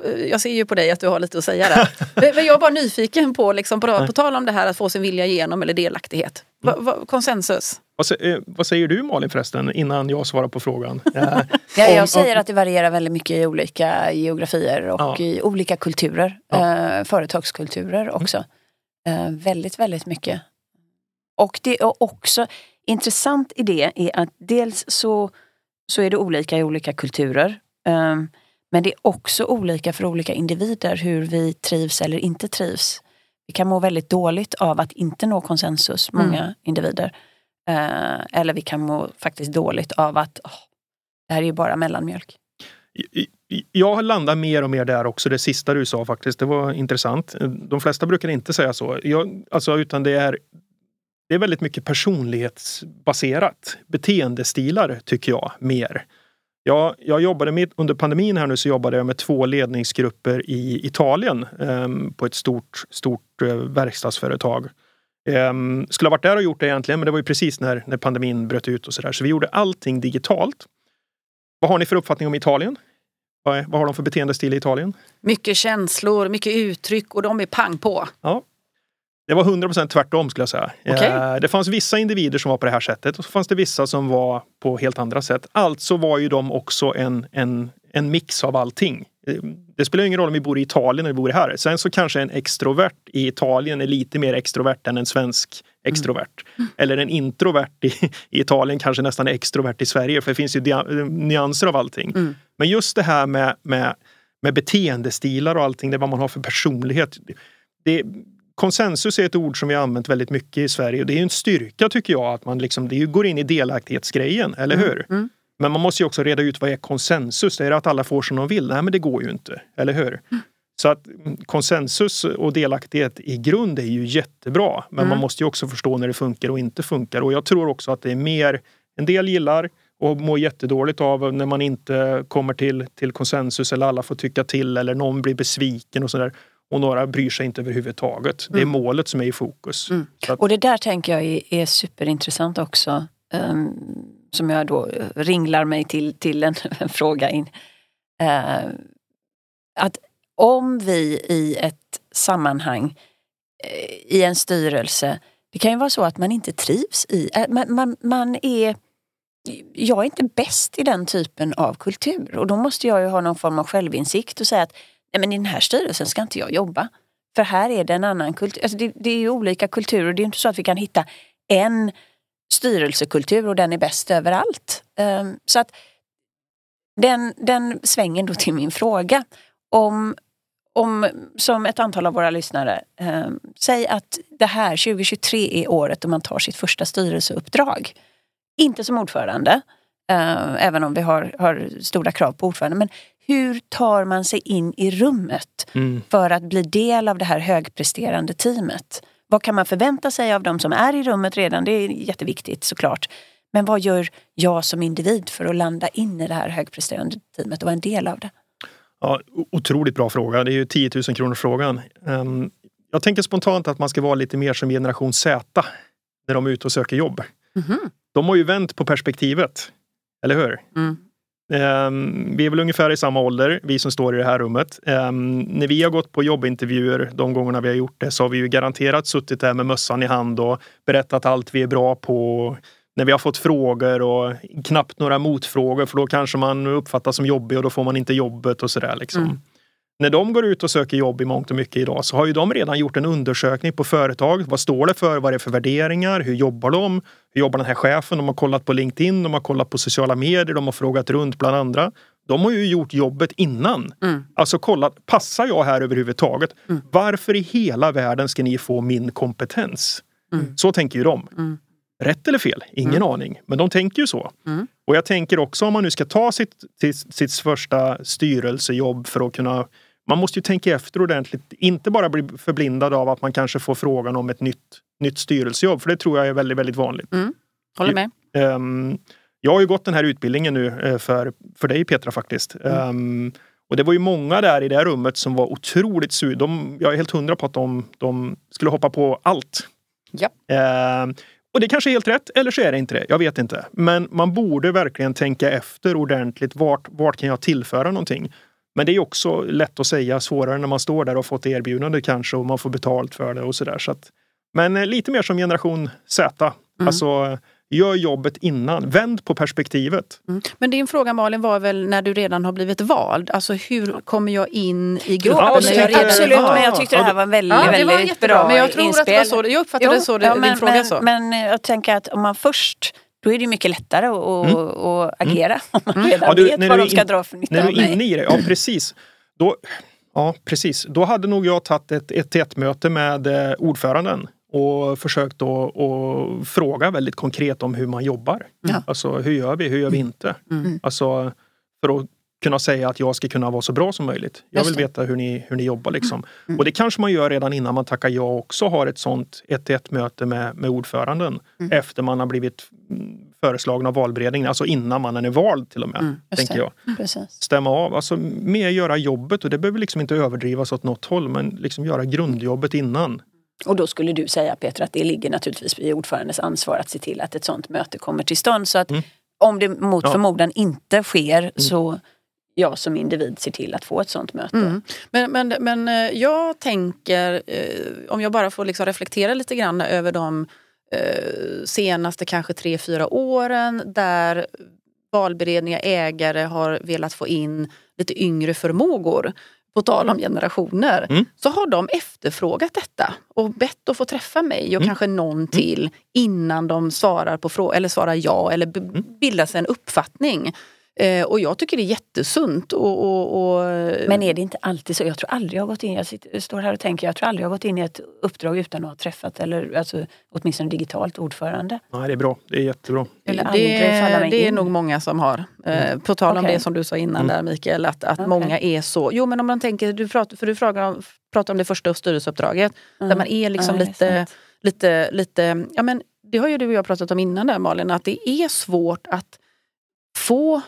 Eh, Jag ser ju på dig att du har lite att säga där. Men- jag är bara nyfiken på, liksom, på, på tal om det här att få sin vilja igenom eller delaktighet. Va, konsensus? Vad, eh, vad säger du Malin förresten innan jag svarar på frågan? Ja, om- jag säger att det varierar väldigt mycket i olika geografier och Ja. i olika kulturer. Eh, företagskulturer också. Eh, väldigt, väldigt mycket. Och det är också intressant i det är att dels så, så är det olika i olika kulturer. Men det är också olika för olika individer hur vi trivs eller inte trivs. Vi kan må väldigt dåligt av att inte nå konsensus, många individer. Eh, eller vi kan må faktiskt dåligt av att oh, det här är ju bara mellanmjölk. Jag landar mer och mer där också, det sista du sa faktiskt. Det var intressant. De flesta brukar inte säga så. Jag, alltså, utan det är, det är väldigt mycket personlighetsbaserat. Beteendestilar tycker jag mer. Jag, jag jobbade med, under pandemin här nu så jobbade jag med två ledningsgrupper i Italien eh, på ett stort, stort eh, verkstadsföretag. Um, skulle ha varit där och gjort det egentligen men det var ju precis när, när pandemin bröt ut och sådär. Så vi gjorde allting digitalt. Vad har ni för uppfattning om Italien? Vad, är, vad har de för beteendestil i Italien? Mycket känslor, mycket uttryck och de är pang på. Ja. Det var 100% tvärtom skulle jag säga. Okej. Eh, Det fanns vissa individer som var på det här sättet och så fanns det vissa som var på helt andra sätt. Alltså var ju de också en, en, en mix av allting. Det spelar ingen roll om vi bor i Italien eller vi bor här. Sen så kanske en extrovert i Italien är lite mer extrovert än en svensk extrovert. Eller en introvert i, i Italien kanske nästan är extrovert i Sverige för det finns ju nyanser av allting. Men just det här med, med, med beteendestilar och allting, det är vad man har för personlighet. Det, konsensus är ett ord som vi har använt väldigt mycket i Sverige och det är en styrka tycker jag att man liksom, det går in i delaktighetsgrejen, eller hur? Men man måste ju också reda ut vad är konsensus? Är det att alla får som de vill? Nej, men det går ju inte, eller hur? Så att mm, konsensus och delaktighet i grund är ju jättebra. Men man måste ju också förstå när det funkar och inte funkar. Och jag tror också att det är mer, en del gillar och mår jättedåligt av när man inte kommer till, till konsensus eller alla får tycka till eller någon blir besviken och sådär. och några bryr sig inte överhuvudtaget. Det är Mm. målet som är i fokus. Mm. Att, Och det där tänker jag är, är superintressant också. ehm, som jag då eh, ringlar mig till, till en, en fråga in. Eh, att om vi i ett sammanhang, eh, i en styrelse, det kan ju vara så att man inte trivs i, eh, man, man, man är jag är inte bäst i den typen av kultur och då måste jag ju ha någon form av självinsikt och säga att nej men i den här styrelsen ska inte jag jobba. För här är det en annan kultur. Alltså det, det är ju olika kulturer. Det är inte så att vi kan hitta en styrelsekultur och den är bäst överallt. Ehm, Så att den, den svängen då till min fråga. Om, om, som ett antal av våra lyssnare, eh, säg att det här 2023 är året då man tar sitt första styrelseuppdrag. Inte som ordförande, eh, även om vi har, har stora krav på ordförande. Men hur tar man sig in i rummet mm. för att bli del av det här högpresterande teamet? Vad kan man förvänta sig av de som är i rummet redan? Det är jätteviktigt såklart. Men vad gör jag som individ för att landa in i det här högpresterande teamet och vara en del av det? Ja, otroligt bra fråga. Det är ju 10 000 kronor frågan. Ehm, jag tänker spontant att man ska vara lite mer som generation Z när de är ute och söker jobb. Mhm. De har ju vänt på perspektivet. Eller hur? Mm. Ehm, vi är väl ungefär i samma ålder, vi som står i det här rummet. Ehm, när vi har gått på jobbintervjuer de gångerna vi har gjort det så har vi ju garanterat suttit där med mössan i hand och berättat allt vi är bra på. När vi har fått frågor och knappt några motfrågor för då kanske man uppfattas som jobbig och då får man inte jobbet och sådär. Liksom. Mm. När de går ut och söker jobb i mångt och mycket idag så har ju de redan gjort en undersökning på företaget. Vad står det för? Vad är det för värderingar? Hur jobbar de? Hur jobbar den här chefen? De har kollat på LinkedIn, de har kollat på sociala medier, de har frågat runt bland andra. De har ju gjort jobbet innan. Mm. Alltså kollat, passar jag här överhuvudtaget? Mm. Varför i hela världen ska ni få min kompetens? Mm. Så tänker ju de. Mm. Rätt eller fel? Ingen aning. Men de tänker ju så. Mm. Och jag tänker också om man nu ska ta sitt, sitt, sitt första styrelsejobb för att kunna man måste ju tänka efter ordentligt. Inte bara bli förblindad av att man kanske får frågan om ett nytt, nytt styrelsejobb. För det tror jag är väldigt, väldigt vanligt. Håller med. Ehm, jag har ju gått den här utbildningen nu eh, för, för dig Petra faktiskt. Ehm, och det var ju många där i det här rummet som var otroligt sugna. Jag är helt hundra på att de, de skulle hoppa på allt. Ja. Ehm, och det kanske är helt rätt, eller så är det inte det. Jag vet inte. Men man borde verkligen tänka efter ordentligt. Vart, vart kan jag tillföra någonting? Men det är också lätt att säga, svårare när man står där och fått erbjudande kanske och man får betalt för det och sådär. Så att, men eh, lite mer som generation Z. Alltså, gör jobbet innan. Vänd på perspektivet. Mm. Men din fråga Malin var väl när du redan har blivit vald. Alltså hur kommer jag in i gruppen Ja, när jag redan Absolut, är vald? men jag tyckte det här var väldigt, Ja, det var väldigt jättebra. bra Men jag tror att det var inspel. så. Jag uppfattade Jo, så, ja, din men, fråga men, så. Men jag tänker att om man först, då är det mycket lättare att, att, att agera. Om man redan Mm. Ja, du, vet vad de ska in- dra för nytta När du är inne i det, ja precis. Då, ja, precis. Då hade nog jag tagit ett ett ett möte med eh, ordföranden och försökt att fråga väldigt konkret om hur man jobbar. Ja. Alltså hur gör vi, hur gör vi inte? Mm. Alltså för att kunna säga att jag ska kunna vara så bra som möjligt. Jag vill veta hur ni, hur ni jobbar liksom. Mm. Och det kanske man gör redan innan man tackar ja också har ett sånt ett ett möte med, med ordföranden Mm. efter man har blivit mm, föreslagen av valberedningen, alltså innan man är vald till och med. Mm, tänker jag Precis. stämma av. Alltså mer göra jobbet och det behöver liksom inte överdrivas åt något håll men liksom göra grundjobbet innan. Och då skulle du säga Peter att det ligger naturligtvis i ordförandes ansvar att se till att ett sådant möte kommer till stånd. Så att Mm. om det mot Ja. förmodan inte sker så jag som individ ser till att få ett sådant möte. Mm. Men, men, men eh, jag tänker, eh, om jag bara får liksom reflektera lite grann över de eh, senaste kanske tre, fyra åren där valberedningar, ägare har velat få in lite yngre förmågor. På tal om generationer. Mm. Så har de efterfrågat detta och bett att få träffa mig och Mm. kanske någon till innan de svarar på frågan eller svarar ja eller b- Mm. bildar sig en uppfattning. Eh, och jag tycker det är jättesunt. Och, och, och, Men är det inte alltid så? Jag tror aldrig jag har gått in, jag sitter, står här och tänker, jag tror aldrig jag har gått in i ett uppdrag utan att ha träffat eller alltså, åtminstone digitalt ordförande. Nej, det är bra. Det är jättebra. Eller det, det är in. nog många som har. Eh, på tal om Okej. det som du sa innan Mm. där Mikael, att, att Okej. många är så. Jo men om man tänker, du pratar, för du frågar om, pratar om det första styrelseuppdraget. Där man är liksom Ja, är lite, sant. lite, lite, ja men det har ju du och jag pratat om innan där Malin, att det är svårt att få,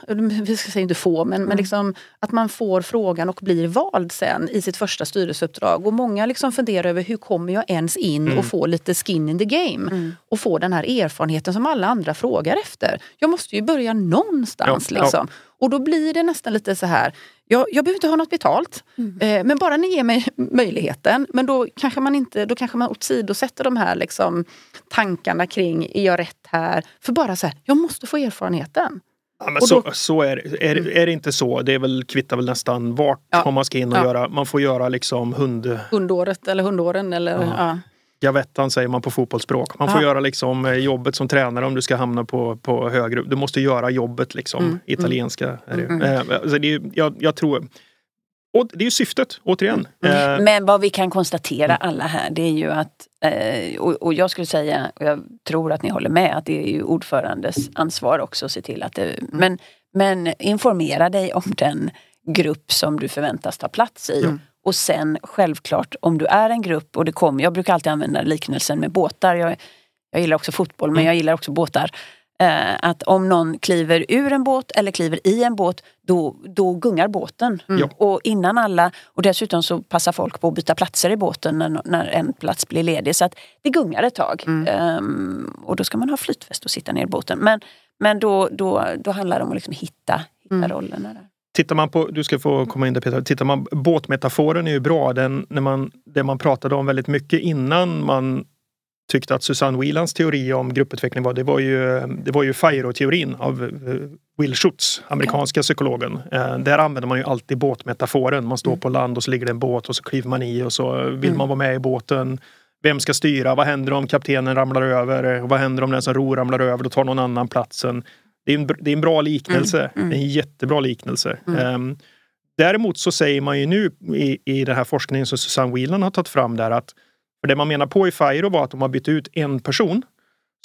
vi ska säga inte få, men, mm. men liksom, att man får frågan och blir vald sen i sitt första styrelseuppdrag. Och många liksom funderar över hur kommer jag ens in mm. och få lite skin in the game mm. och få den här erfarenheten som alla andra frågar efter. Jag måste ju börja någonstans. Ja, liksom. Ja. Och då blir det nästan lite så här, jag, jag behöver inte ha något betalt, mm. eh, men bara ni ger mig möjligheten. Men då kanske man inte, då kanske man åsidosätter de här liksom, tankarna kring, är jag rätt här? För bara så här, jag måste få erfarenheten. Ja, men så, så är, det. är, är det inte så, det är väl, kvittar väl nästan vart ja. man ska in och ja. göra. Man får göra liksom hund... Hundåret eller hundåren eller ja. Gavettan säger man på fotbollsspråk. Man får göra liksom eh, jobbet som tränare om du ska hamna på, på högre. Du måste göra jobbet liksom. Mm. Italienska är det. Mm. Eh, alltså det jag, jag tror och det är ju syftet, återigen. Mm. Eh, Men vad vi kan konstatera alla här det är ju att, eh, och jag skulle säga, och jag tror att ni håller med, att det är ju ordförandes ansvar också att se till att det... Mm. Men, men informera dig om den grupp som du förväntas ta plats i. Mm. Och sen självklart om du är en grupp och det kommer, jag brukar alltid använda liknelsen med båtar. Jag, jag gillar också fotboll men mm. jag gillar också båtar. Eh, att om någon kliver ur en båt eller kliver i en båt då, då gungar båten. Mm. Och innan alla, och dessutom så passar folk på att byta platser i båten när, när en plats blir ledig. Så att det gungar ett tag. Mm. Um, och då ska man ha flytväst och sitta ner i båten. Men, men då, då, då handlar det om att liksom hitta, hitta mm. rollerna. Där. Tittar man på, du ska få komma in där Peter, tittar man, båtmetaforen är ju bra. Den, när man, det man pratade om väldigt mycket innan man tyckte att Susanne Whelans teori om grupputveckling var, det var ju, det var ju FIRO-teorin av eh, Will Schutz, amerikanska psykologen. Eh, där använder man ju alltid båtmetaforen. Man står mm. på land och så ligger det en båt och så kliver man i och så vill mm. man vara med i båten. Vem ska styra? Vad händer om kaptenen ramlar över? Vad händer om den som ror ramlar över? Då tar någon annan platsen. Det är en, det är en bra liknelse. Mm. Mm. Det är en jättebra liknelse. Um, däremot så säger man ju nu i, i den här forskningen som Susanne Whelan har tagit fram där att för det man menar på i FIRO var att om man bytt ut en person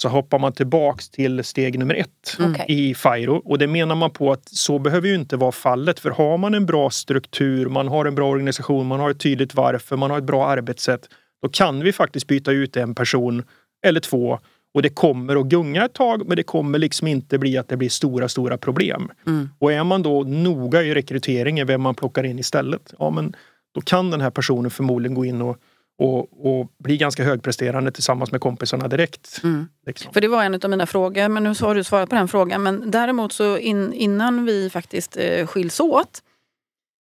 så hoppar man tillbaks till steg nummer ett mm. i FIRO. Och det menar man på att så behöver ju inte vara fallet. För har man en bra struktur, man har en bra organisation, man har ett tydligt varför, man har ett bra arbetssätt. Då kan vi faktiskt byta ut en person eller två och det kommer att gunga ett tag men det kommer liksom inte bli att det blir stora, stora problem. Mm. Och är man då noga i rekryteringen vem man plockar in istället, ja men då kan den här personen förmodligen gå in och och, och bli ganska högpresterande tillsammans med kompisarna direkt. Mm. Liksom. För det var en av mina frågor, men nu har du svarat på den frågan. Men däremot så in, innan vi faktiskt eh, skiljs åt.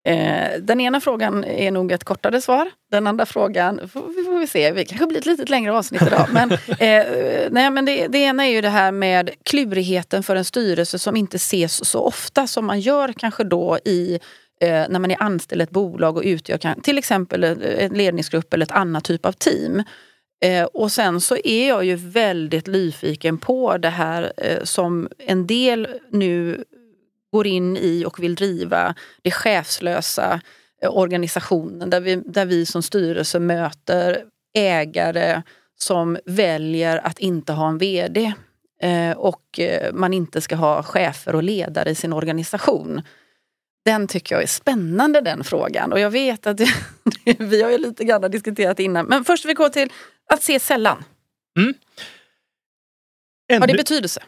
Eh, den ena frågan är nog ett kortare svar. Den andra frågan får, vi får vi se, det kanske blir ett lite längre avsnitt idag. men, eh, nej, men det, det ena är ju det här med klurigheten för en styrelse som inte ses så ofta som man gör kanske då i eh, när man är anställd i ett bolag och utgör till exempel en ledningsgrupp eller ett annat typ av team. Eh, och sen så är jag ju väldigt nyfiken på det här eh, som en del nu går in i och vill driva, det chefslösa eh, organisationen där vi, där vi som styrelse möter ägare som väljer att inte ha en VD eh, och eh, man inte ska ha chefer och ledare i sin organisation. Den tycker jag är spännande den frågan och jag vet att det, vi har ju lite grann diskuterat innan. Men först vi går till att se sällan. Mm. Har det betydelse?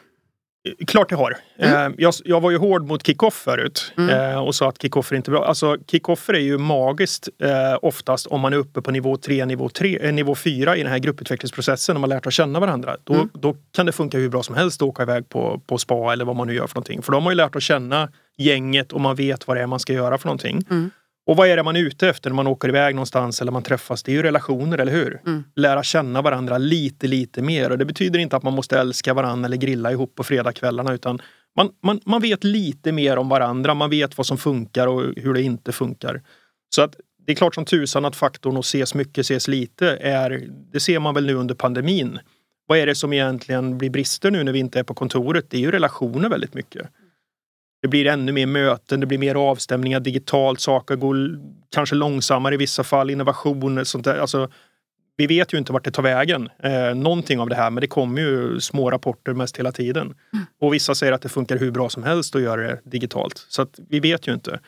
Klart det har. Mm. Eh, jag, jag, var ju hård mot kickoff förut mm. Eh, och sa att kickoffer inte är bra. Alltså kickoffer är ju magiskt eh, oftast om man är uppe på nivå 3, nivå, 3, nivå 4 i den här grupputvecklingsprocessen och man lärt att känna varandra. Då, mm. då kan det funka hur bra som helst att åka iväg på, på spa eller vad man nu gör för någonting. För då har man ju lärt att känna gänget och man vet vad det är man ska göra för någonting. Mm. Och vad är det man är ute efter när man åker iväg någonstans eller man träffas? Det är ju relationer, eller hur? Mm. Lära känna varandra lite, lite mer. Och det betyder inte att man måste älska varandra eller grilla ihop på fredagskvällarna utan man, man, man vet lite mer om varandra. Man vet vad som funkar och hur det inte funkar. Så att det är klart som tusan att faktorn att ses mycket, ses lite är, det ser man väl nu under pandemin. Vad är det som egentligen blir brister nu när vi inte är på kontoret? Det är ju relationer väldigt mycket. Det blir ännu mer möten, det blir mer avstämningar digitalt, saker går kanske långsammare i vissa fall, innovationer, sånt där. Alltså, vi vet ju inte vart det tar vägen, eh, någonting av det här, men det kommer ju små rapporter mest hela tiden. Mm. Och vissa säger att det funkar hur bra som helst att göra det digitalt. Så att vi vet ju inte.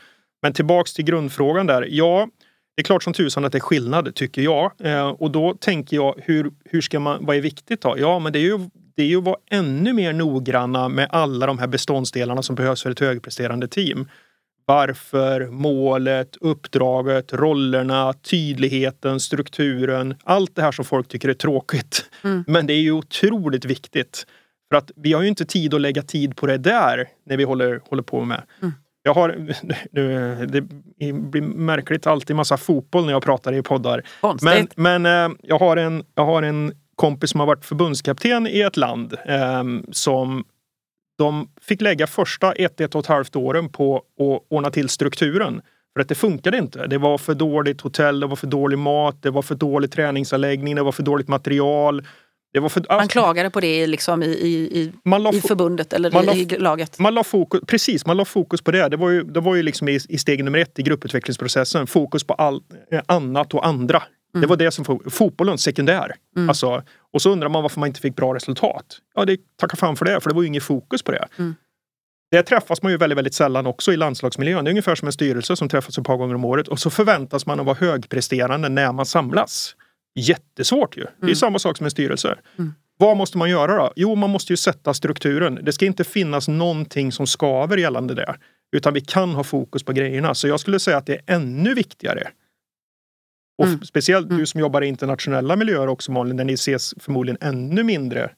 Men tillbaks till grundfrågan där. Ja, det är klart som tusan att det är skillnad, tycker jag. Eh, och då tänker jag, hur, hur ska man, vad är viktigt då? Ja, men det är ju det är ju att vara ännu mer noggranna med alla de här beståndsdelarna som behövs för ett högpresterande team. Varför, målet, uppdraget, rollerna, tydligheten, strukturen. Allt det här som folk tycker är tråkigt. Mm. Men det är ju otroligt viktigt. För att vi har ju inte tid att lägga tid på det där när vi håller, håller på med. Mm. Jag har, det blir märkligt alltid massa fotboll när jag pratar i poddar. Konstigt. Men, men eh, jag, har en, jag har en kompis som har varit förbundskapten i ett land eh, som de fick lägga första ett, ett och ett halvt åren på att ordna till strukturen. För att det funkade inte. Det var för dåligt hotell, det var för dålig mat, det var för dålig träningsanläggning, det var för dåligt material. Det var för, man klagade på det liksom i, i, i förbundet eller i, i laget? Man la fokus, precis, man la fokus på det. Det var ju, det var ju liksom i, i steg nummer ett i grupputvecklingsprocessen. Fokus på all, annat och andra. Mm. Det var det som fotbollen sekundär. Mm. Alltså, och så undrar man varför man inte fick bra resultat. Ja, det tacka fan för det, för det var ju inget fokus på det. Mm. Det träffas man ju väldigt, väldigt sällan också i landslagsmiljön. Det är ungefär som en styrelse som träffas ett par gånger om året och så förväntas man att vara högpresterande när man samlas. Jättesvårt ju. Det är mm. samma sak som en styrelse. Mm. Vad måste man göra då? Jo, man måste ju sätta strukturen. Det ska inte finnas någonting som skaver gällande det. Utan vi kan ha fokus på grejerna. Så jag skulle säga att det är ännu viktigare och mm. speciellt du mm. som jobbar i internationella miljöer också Malin, där ni ses förmodligen ännu mindre.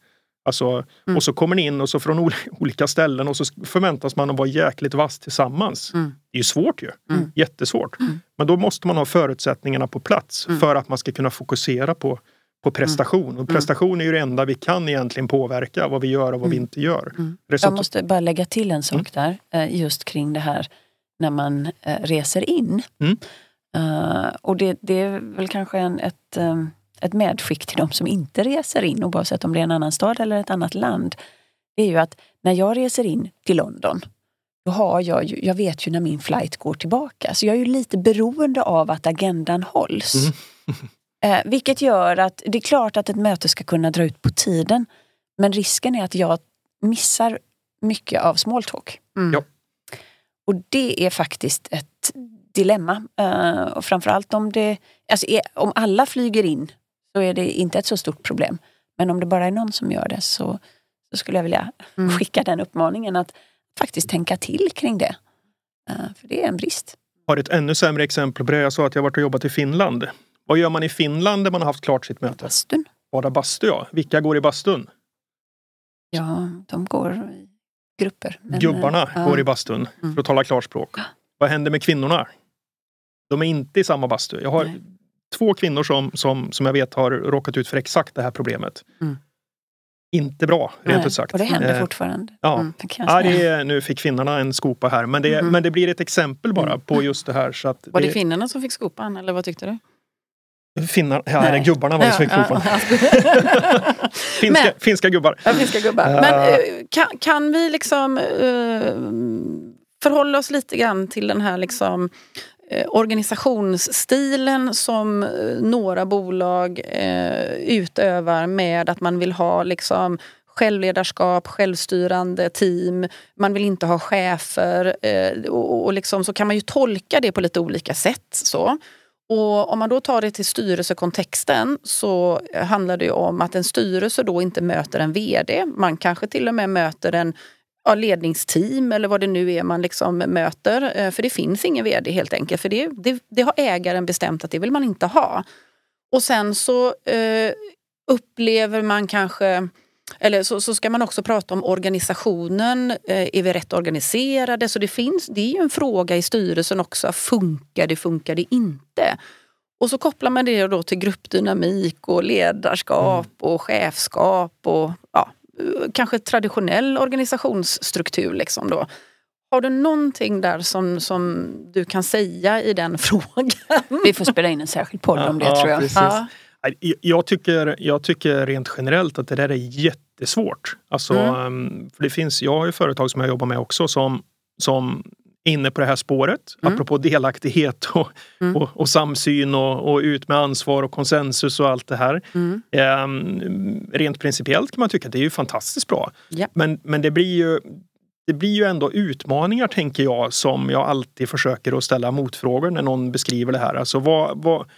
Alltså, mm. Och så kommer ni in och så från olika ställen och så förväntas man att vara jäkligt vass tillsammans. Mm. Det är ju svårt ju. Mm. Jättesvårt. Mm. Men då måste man ha förutsättningarna på plats mm. för att man ska kunna fokusera på, på prestation. Och prestation är ju det enda vi kan egentligen påverka, vad vi gör och vad vi inte gör. Jag måste bara lägga till en sak där, eh, just kring det här när man eh, reser in. Uh, och det, det, är väl kanske en, ett, um, ett medskick till de som inte reser in, oavsett om det är en annan stad eller ett annat land. Det är ju att när jag reser in till London, då har jag ju, jag vet ju när min flight går tillbaka. Så jag är ju lite beroende av att agendan hålls. Mm. uh, vilket gör att det är klart att ett möte ska kunna dra ut på tiden. Men risken är att jag missar mycket av small talk. Mm. Ja. Och det är faktiskt ett dilemma. Uh, och framförallt om det, alltså är, om alla flyger in så är det inte ett så stort problem. Men om det bara är någon som gör det så, så skulle jag vilja mm. skicka den uppmaningen att faktiskt tänka till kring det. Uh, för det är en brist. Har ett ännu sämre exempel på det. Jag sa att jag varit och jobbat i Finland. Vad gör man i Finland när man har haft klart sitt möte? Bastun. Bada bastu ja. Vilka går i bastun? Ja, de går i grupper. Men, Gubbarna uh, går i bastun, för att tala klarspråk. Vad händer med kvinnorna? De är inte i samma bastu. Jag har Nej. två kvinnor som, som, som jag vet har råkat ut för exakt det här problemet. Mm. Inte bra, rent ut sagt. Och det händer eh, fortfarande. Ja, mm, ja det är, nu fick finnarna en skopa här. Men det, mm. men det blir ett exempel bara på mm. just det här. Så att var det, det finnarna som fick skopan eller vad tyckte du? Finnar, ja, eller gubbarna var det som fick skopan. finska, finska gubbar. Ja, finska gubbar. Uh, men uh, kan, kan vi liksom uh, förhålla oss lite grann till den här liksom Eh, Eh, organisationsstilen som eh, några bolag eh, utövar med att man vill ha liksom självledarskap, självstyrande team, man vill inte ha chefer eh, och, och liksom, så kan man ju tolka det på lite olika sätt. Så. Och om man då tar det till styrelsekontexten så handlar det om att en styrelse då inte möter en VD. Man kanske till och med möter en ja, ledningsteam eller vad det nu är man liksom möter. Eh, för det finns ingen vd helt enkelt. För det, det, det har ägaren bestämt att det vill man inte ha. Och sen så eh, upplever man kanske eller så, så, ska man också prata om organisationen. Eh, är vi rätt organiserade? Så det, finns, det är ju en fråga i styrelsen också. Funkar det, funkar det inte? Och så kopplar man det då till gruppdynamik och ledarskap mm. och chefskap och kanske traditionell organisationsstruktur. Liksom då. Har du någonting där som, som du kan säga i den frågan? Vi får spela in en särskild podd om det ja, tror jag. Ja. Jag, tycker, jag tycker rent generellt att det där är jättesvårt. Alltså, mm. Ehm, för det finns, jag har ju företag som jag jobbar med också som, som inne på det här spåret. Mm. Apropå delaktighet och, mm. och, och, samsyn och, och, ut med ansvar och konsensus och allt det här. Mm. Ehm, rent principiellt kan man tycka att det är ju fantastiskt bra. Ja. Men, men det blir ju det blir ju ändå utmaningar tänker jag som jag alltid försöker att ställa motfrågor när någon beskriver det här. Alltså vad, vad,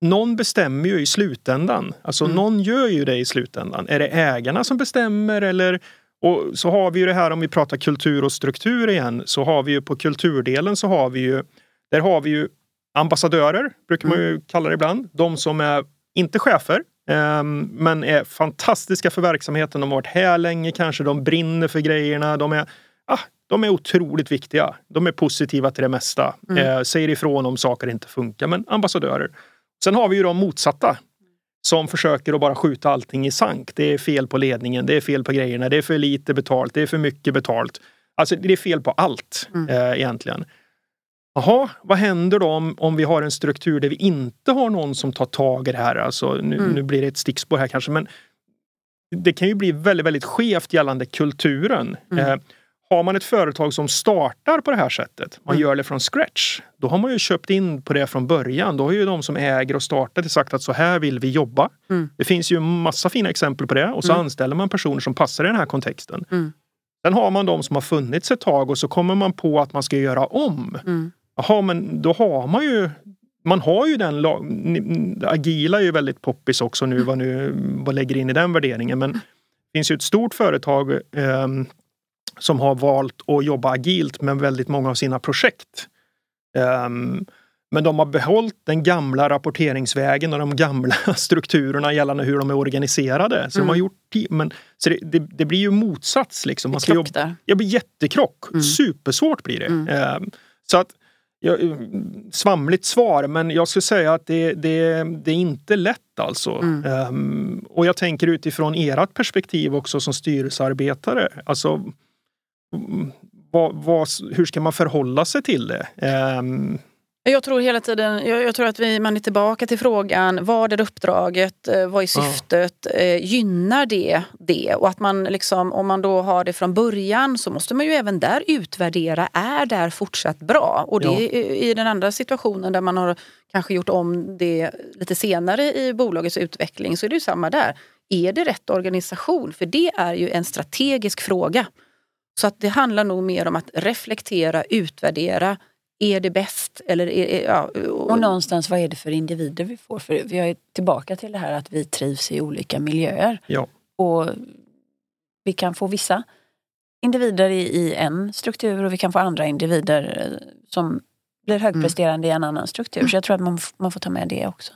någon bestämmer ju i slutändan. Alltså Mm. någon gör ju det i slutändan. Är det ägarna som bestämmer eller och så har vi ju det här om vi pratar kultur och struktur igen så har vi ju på kulturdelen så har vi ju där har vi ju ambassadörer brukar man ju kalla det ibland. De som är inte chefer ehm, men är fantastiska för verksamheten. De har varit här länge kanske. De brinner för grejerna. De är, ah, de är otroligt viktiga. De är positiva till det mesta. Eh, säger ifrån om saker inte funkar. Men ambassadörer. Sen har vi ju de motsatta. Som försöker att bara skjuta allting i sank. Det är fel på ledningen, det är fel på grejerna, det är för lite betalt, det är för mycket betalt. Alltså det är fel på allt eh, egentligen. Jaha, vad händer då om, om vi har en struktur där vi inte har någon som tar tag i det här? Alltså, nu, Mm. nu blir det ett stickspår här kanske, men det kan ju bli väldigt, väldigt skevt gällande kulturen. Mm. Eh, har man ett företag som startar på det här sättet, man Mm. gör det från scratch, då har man ju köpt in på det från början. Då har ju de som äger och startat sagt att så här vill vi jobba. Mm. Det finns ju massa fina exempel på det och så Mm. anställer man personer som passar i den här kontexten. Mm. Sen har man de som har funnits ett tag och så kommer man på att man ska göra om. Mm. Jaha, men då har man ju man har ju den agila är ju väldigt poppis också nu vad nu vad lägger in i den värderingen men det finns ju ett stort företag ehm, som har valt att jobba agilt med väldigt många av sina projekt. Ehm, men de har behållit den gamla rapporteringsvägen och de gamla strukturerna gällande hur de är organiserade. Så de har Mm. gjort, men, så det, det, det blir ju motsats liksom. Man ska Krock jobba, där. blir jättekrock. Mm. Supersvårt blir det. Mm. Ehm, så att ja, svamligt svar men jag skulle säga att det, det, det är inte lätt alltså. Mm. Ehm, och jag tänker utifrån ert perspektiv också som styrelsearbetare. Alltså, mm, vad, vad, hur ska man förhålla sig till det? Ehm, Jag tror hela tiden, jag, jag tror att vi, man är tillbaka till frågan, vad är uppdraget, eh, vad är syftet, eh, gynnar det det? Och att man liksom, om man då har det från början så måste man ju även där utvärdera, är det här fortsatt bra? Och det Ja. är i den andra situationen där man har kanske gjort om det lite senare i bolagets utveckling så är det ju samma där. Är det rätt organisation? För det är ju en strategisk fråga. Så att det handlar nog mer om att reflektera, utvärdera. Är det bäst? Eller är, ja, Och någonstans vad är det för individer vi får? För vi är tillbaka till det här att vi trivs i olika miljöer. ja. Och vi kan få vissa individer i, i en struktur och vi kan få andra individer eh, som blir högpresterande i en annan struktur. Så jag tror att man, man får ta med det också.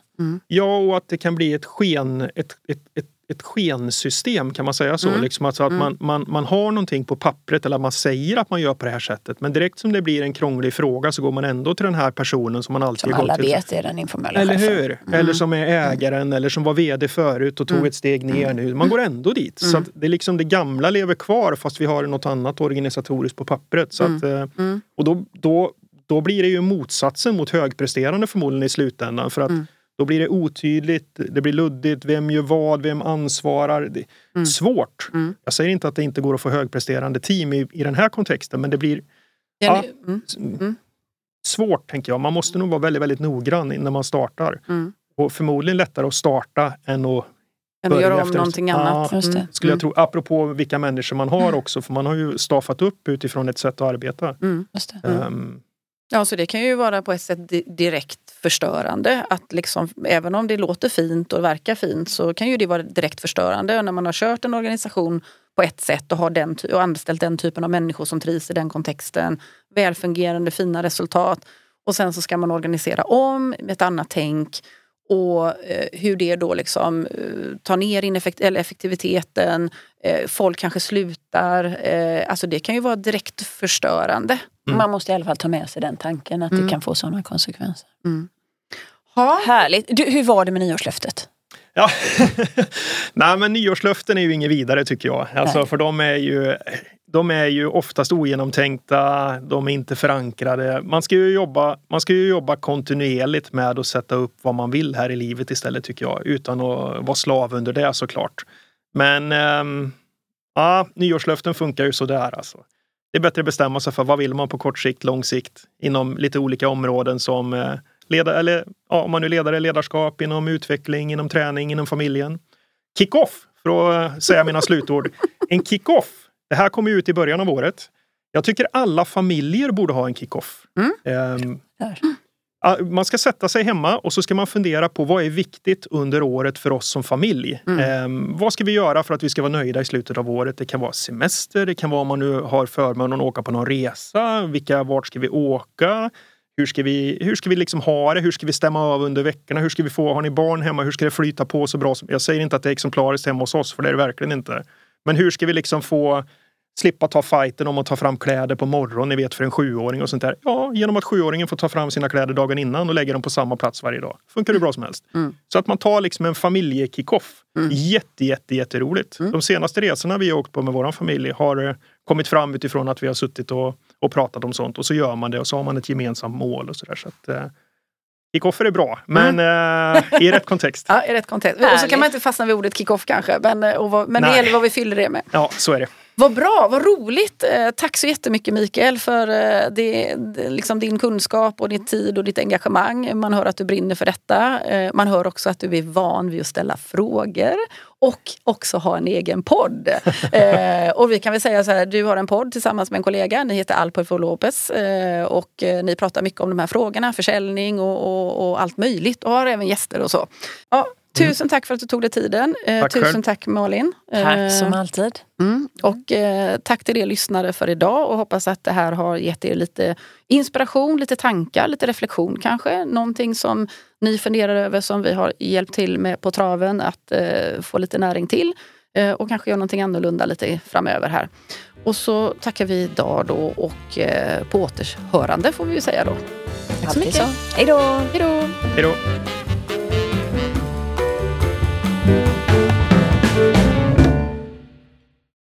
Ja, och att det kan bli ett, sken, ett, ett, ett, ett skensystem, kan man säga så? Mm. Liksom alltså att Mm. man, man, man har någonting på pappret eller man säger att man gör på det här sättet. Men direkt som det blir en krånglig fråga så går man ändå till den här personen som man alltid Som har alla till. vet är den informella Eller chefen. hur? Eller som är ägaren eller som var VD förut och tog Mm. ett steg ner nu. Man går ändå dit. Så Mm. att det är liksom det gamla lever kvar fast vi har något annat organisatoriskt på pappret. Så att, eh, Mm. och då, då, då blir det ju motsatsen mot högpresterande förmodligen i slutändan. För att Mm. Då blir det otydligt, det blir luddigt, vem gör vad, vem ansvarar. Mm. Svårt. Mm. Jag säger inte att det inte går att få högpresterande team i, i den här kontexten men det blir Jenny, mm, Mm. svårt tänker jag. Man måste nog vara väldigt, väldigt noggrann när man startar. mm. Och förmodligen lättare att starta än att Ändå börja göra om efter- någonting Ja, annat. just det. Mm. skulle jag Mm. tro. Apropå vilka människor man har också, för man har ju staffat upp utifrån ett sätt att arbeta. Mm. Mm. Ehm, Ja, så det kan ju vara på ett sätt direkt förstörande. Att liksom, även om det låter fint och verkar fint så kan ju det vara direkt förstörande när man har kört en organisation på ett sätt och, har den, och anställt den typen av människor som trivs i den kontexten. Välfungerande, fina resultat. Och sen så ska man organisera om med ett annat tänk. Och eh, hur det då liksom eh, tar ner ineffekt- eller effektiviteten. Eh, folk kanske slutar. Eh, alltså det kan ju vara direkt förstörande. Mm. Man måste i alla fall ta med sig den tanken att Mm. det kan få sådana konsekvenser. Ha. Härligt. Du, hur var det med nyårslöftet? Ja, nej men nyårslöften är ju inget vidare tycker jag. Alltså, Nej. för de är, ju, de är ju oftast ogenomtänkta, de är inte förankrade. Man ska, ju jobba, man ska ju jobba kontinuerligt med att sätta upp vad man vill här i livet istället tycker jag. Utan att vara slav under det såklart. Men ehm, ja, nyårslöften funkar ju sådär alltså. Det är bättre att bestämma sig för vad vill man på kort sikt, lång sikt inom lite olika områden som eh, leda, eller ja, om man nu är ledare, ledarskap inom utveckling, inom träning, inom familjen. Kick-off, för att eh, säga mina slutord. En kick-off, det här kommer ut i början av året. Jag tycker alla familjer borde ha en kick-off. Mm. Där. Man ska sätta sig hemma och så ska man fundera på vad är viktigt under året för oss som familj. Mm. Eh, vad ska vi göra för att vi ska vara nöjda i slutet av året? Det kan vara semester, det kan vara om man nu har förmånen att åka på någon resa. Vilka, vart ska vi åka? Hur ska vi, hur ska vi liksom ha det? Hur ska vi stämma av under veckorna? Hur ska vi få, har ni barn hemma? Hur ska det flyta på så bra? Jag säger inte att det är exemplariskt hemma hos oss, för det är det verkligen inte. Men hur ska vi liksom få slippa ta fighten om att ta fram kläder på morgonen, ni vet för en sjuåring och sånt där. Ja, genom att sjuåringen får ta fram sina kläder dagen innan och lägga dem på samma plats varje dag. Funkar det bra som helst. Mm. Så att man tar liksom en familjekickoff. Mm. Jätte, jätte, jätteroligt. Mm. De senaste resorna vi har åkt på med vår familj har eh, kommit fram utifrån att vi har suttit och, och pratat om sånt och så gör man det och så har man ett gemensamt mål och sådär. Så att, eh, Kickoffer är bra, men mm. eh, i rätt kontext. ja, i rätt kontext. Och så kan man inte fastna vid ordet kickoff kanske, men, eh, och vad, men det gäller vad vi fyller det med. Ja, så är det. Vad bra, vad roligt! Eh, tack så jättemycket Mikael för eh, det, liksom din kunskap och din tid och ditt engagemang. Man hör att du brinner för detta. Eh, man hör också att du är van vid att ställa frågor och också ha en egen podd. och vi kan väl säga så här, du har en podd tillsammans med en kollega. Ni heter Alpo for Lopez och ni pratar mycket om de här frågorna, försäljning och, och, och allt möjligt och har även gäster och så. Ja, Tusen tack för att du tog dig tiden. Eh, tack tusen själv. tack Malin. Tack eh, som alltid. Mm. Och eh, tack till er lyssnare för idag och hoppas att det här har gett er lite inspiration, lite tankar, lite reflektion kanske. Någonting som ni funderar över som vi har hjälpt till med på traven att eh, få lite näring till. Eh, och kanske göra någonting annorlunda lite framöver här. Och så tackar vi idag då och eh, på återhörande får vi ju säga då. Tack så mycket. Hej då! Hej då! Hej då!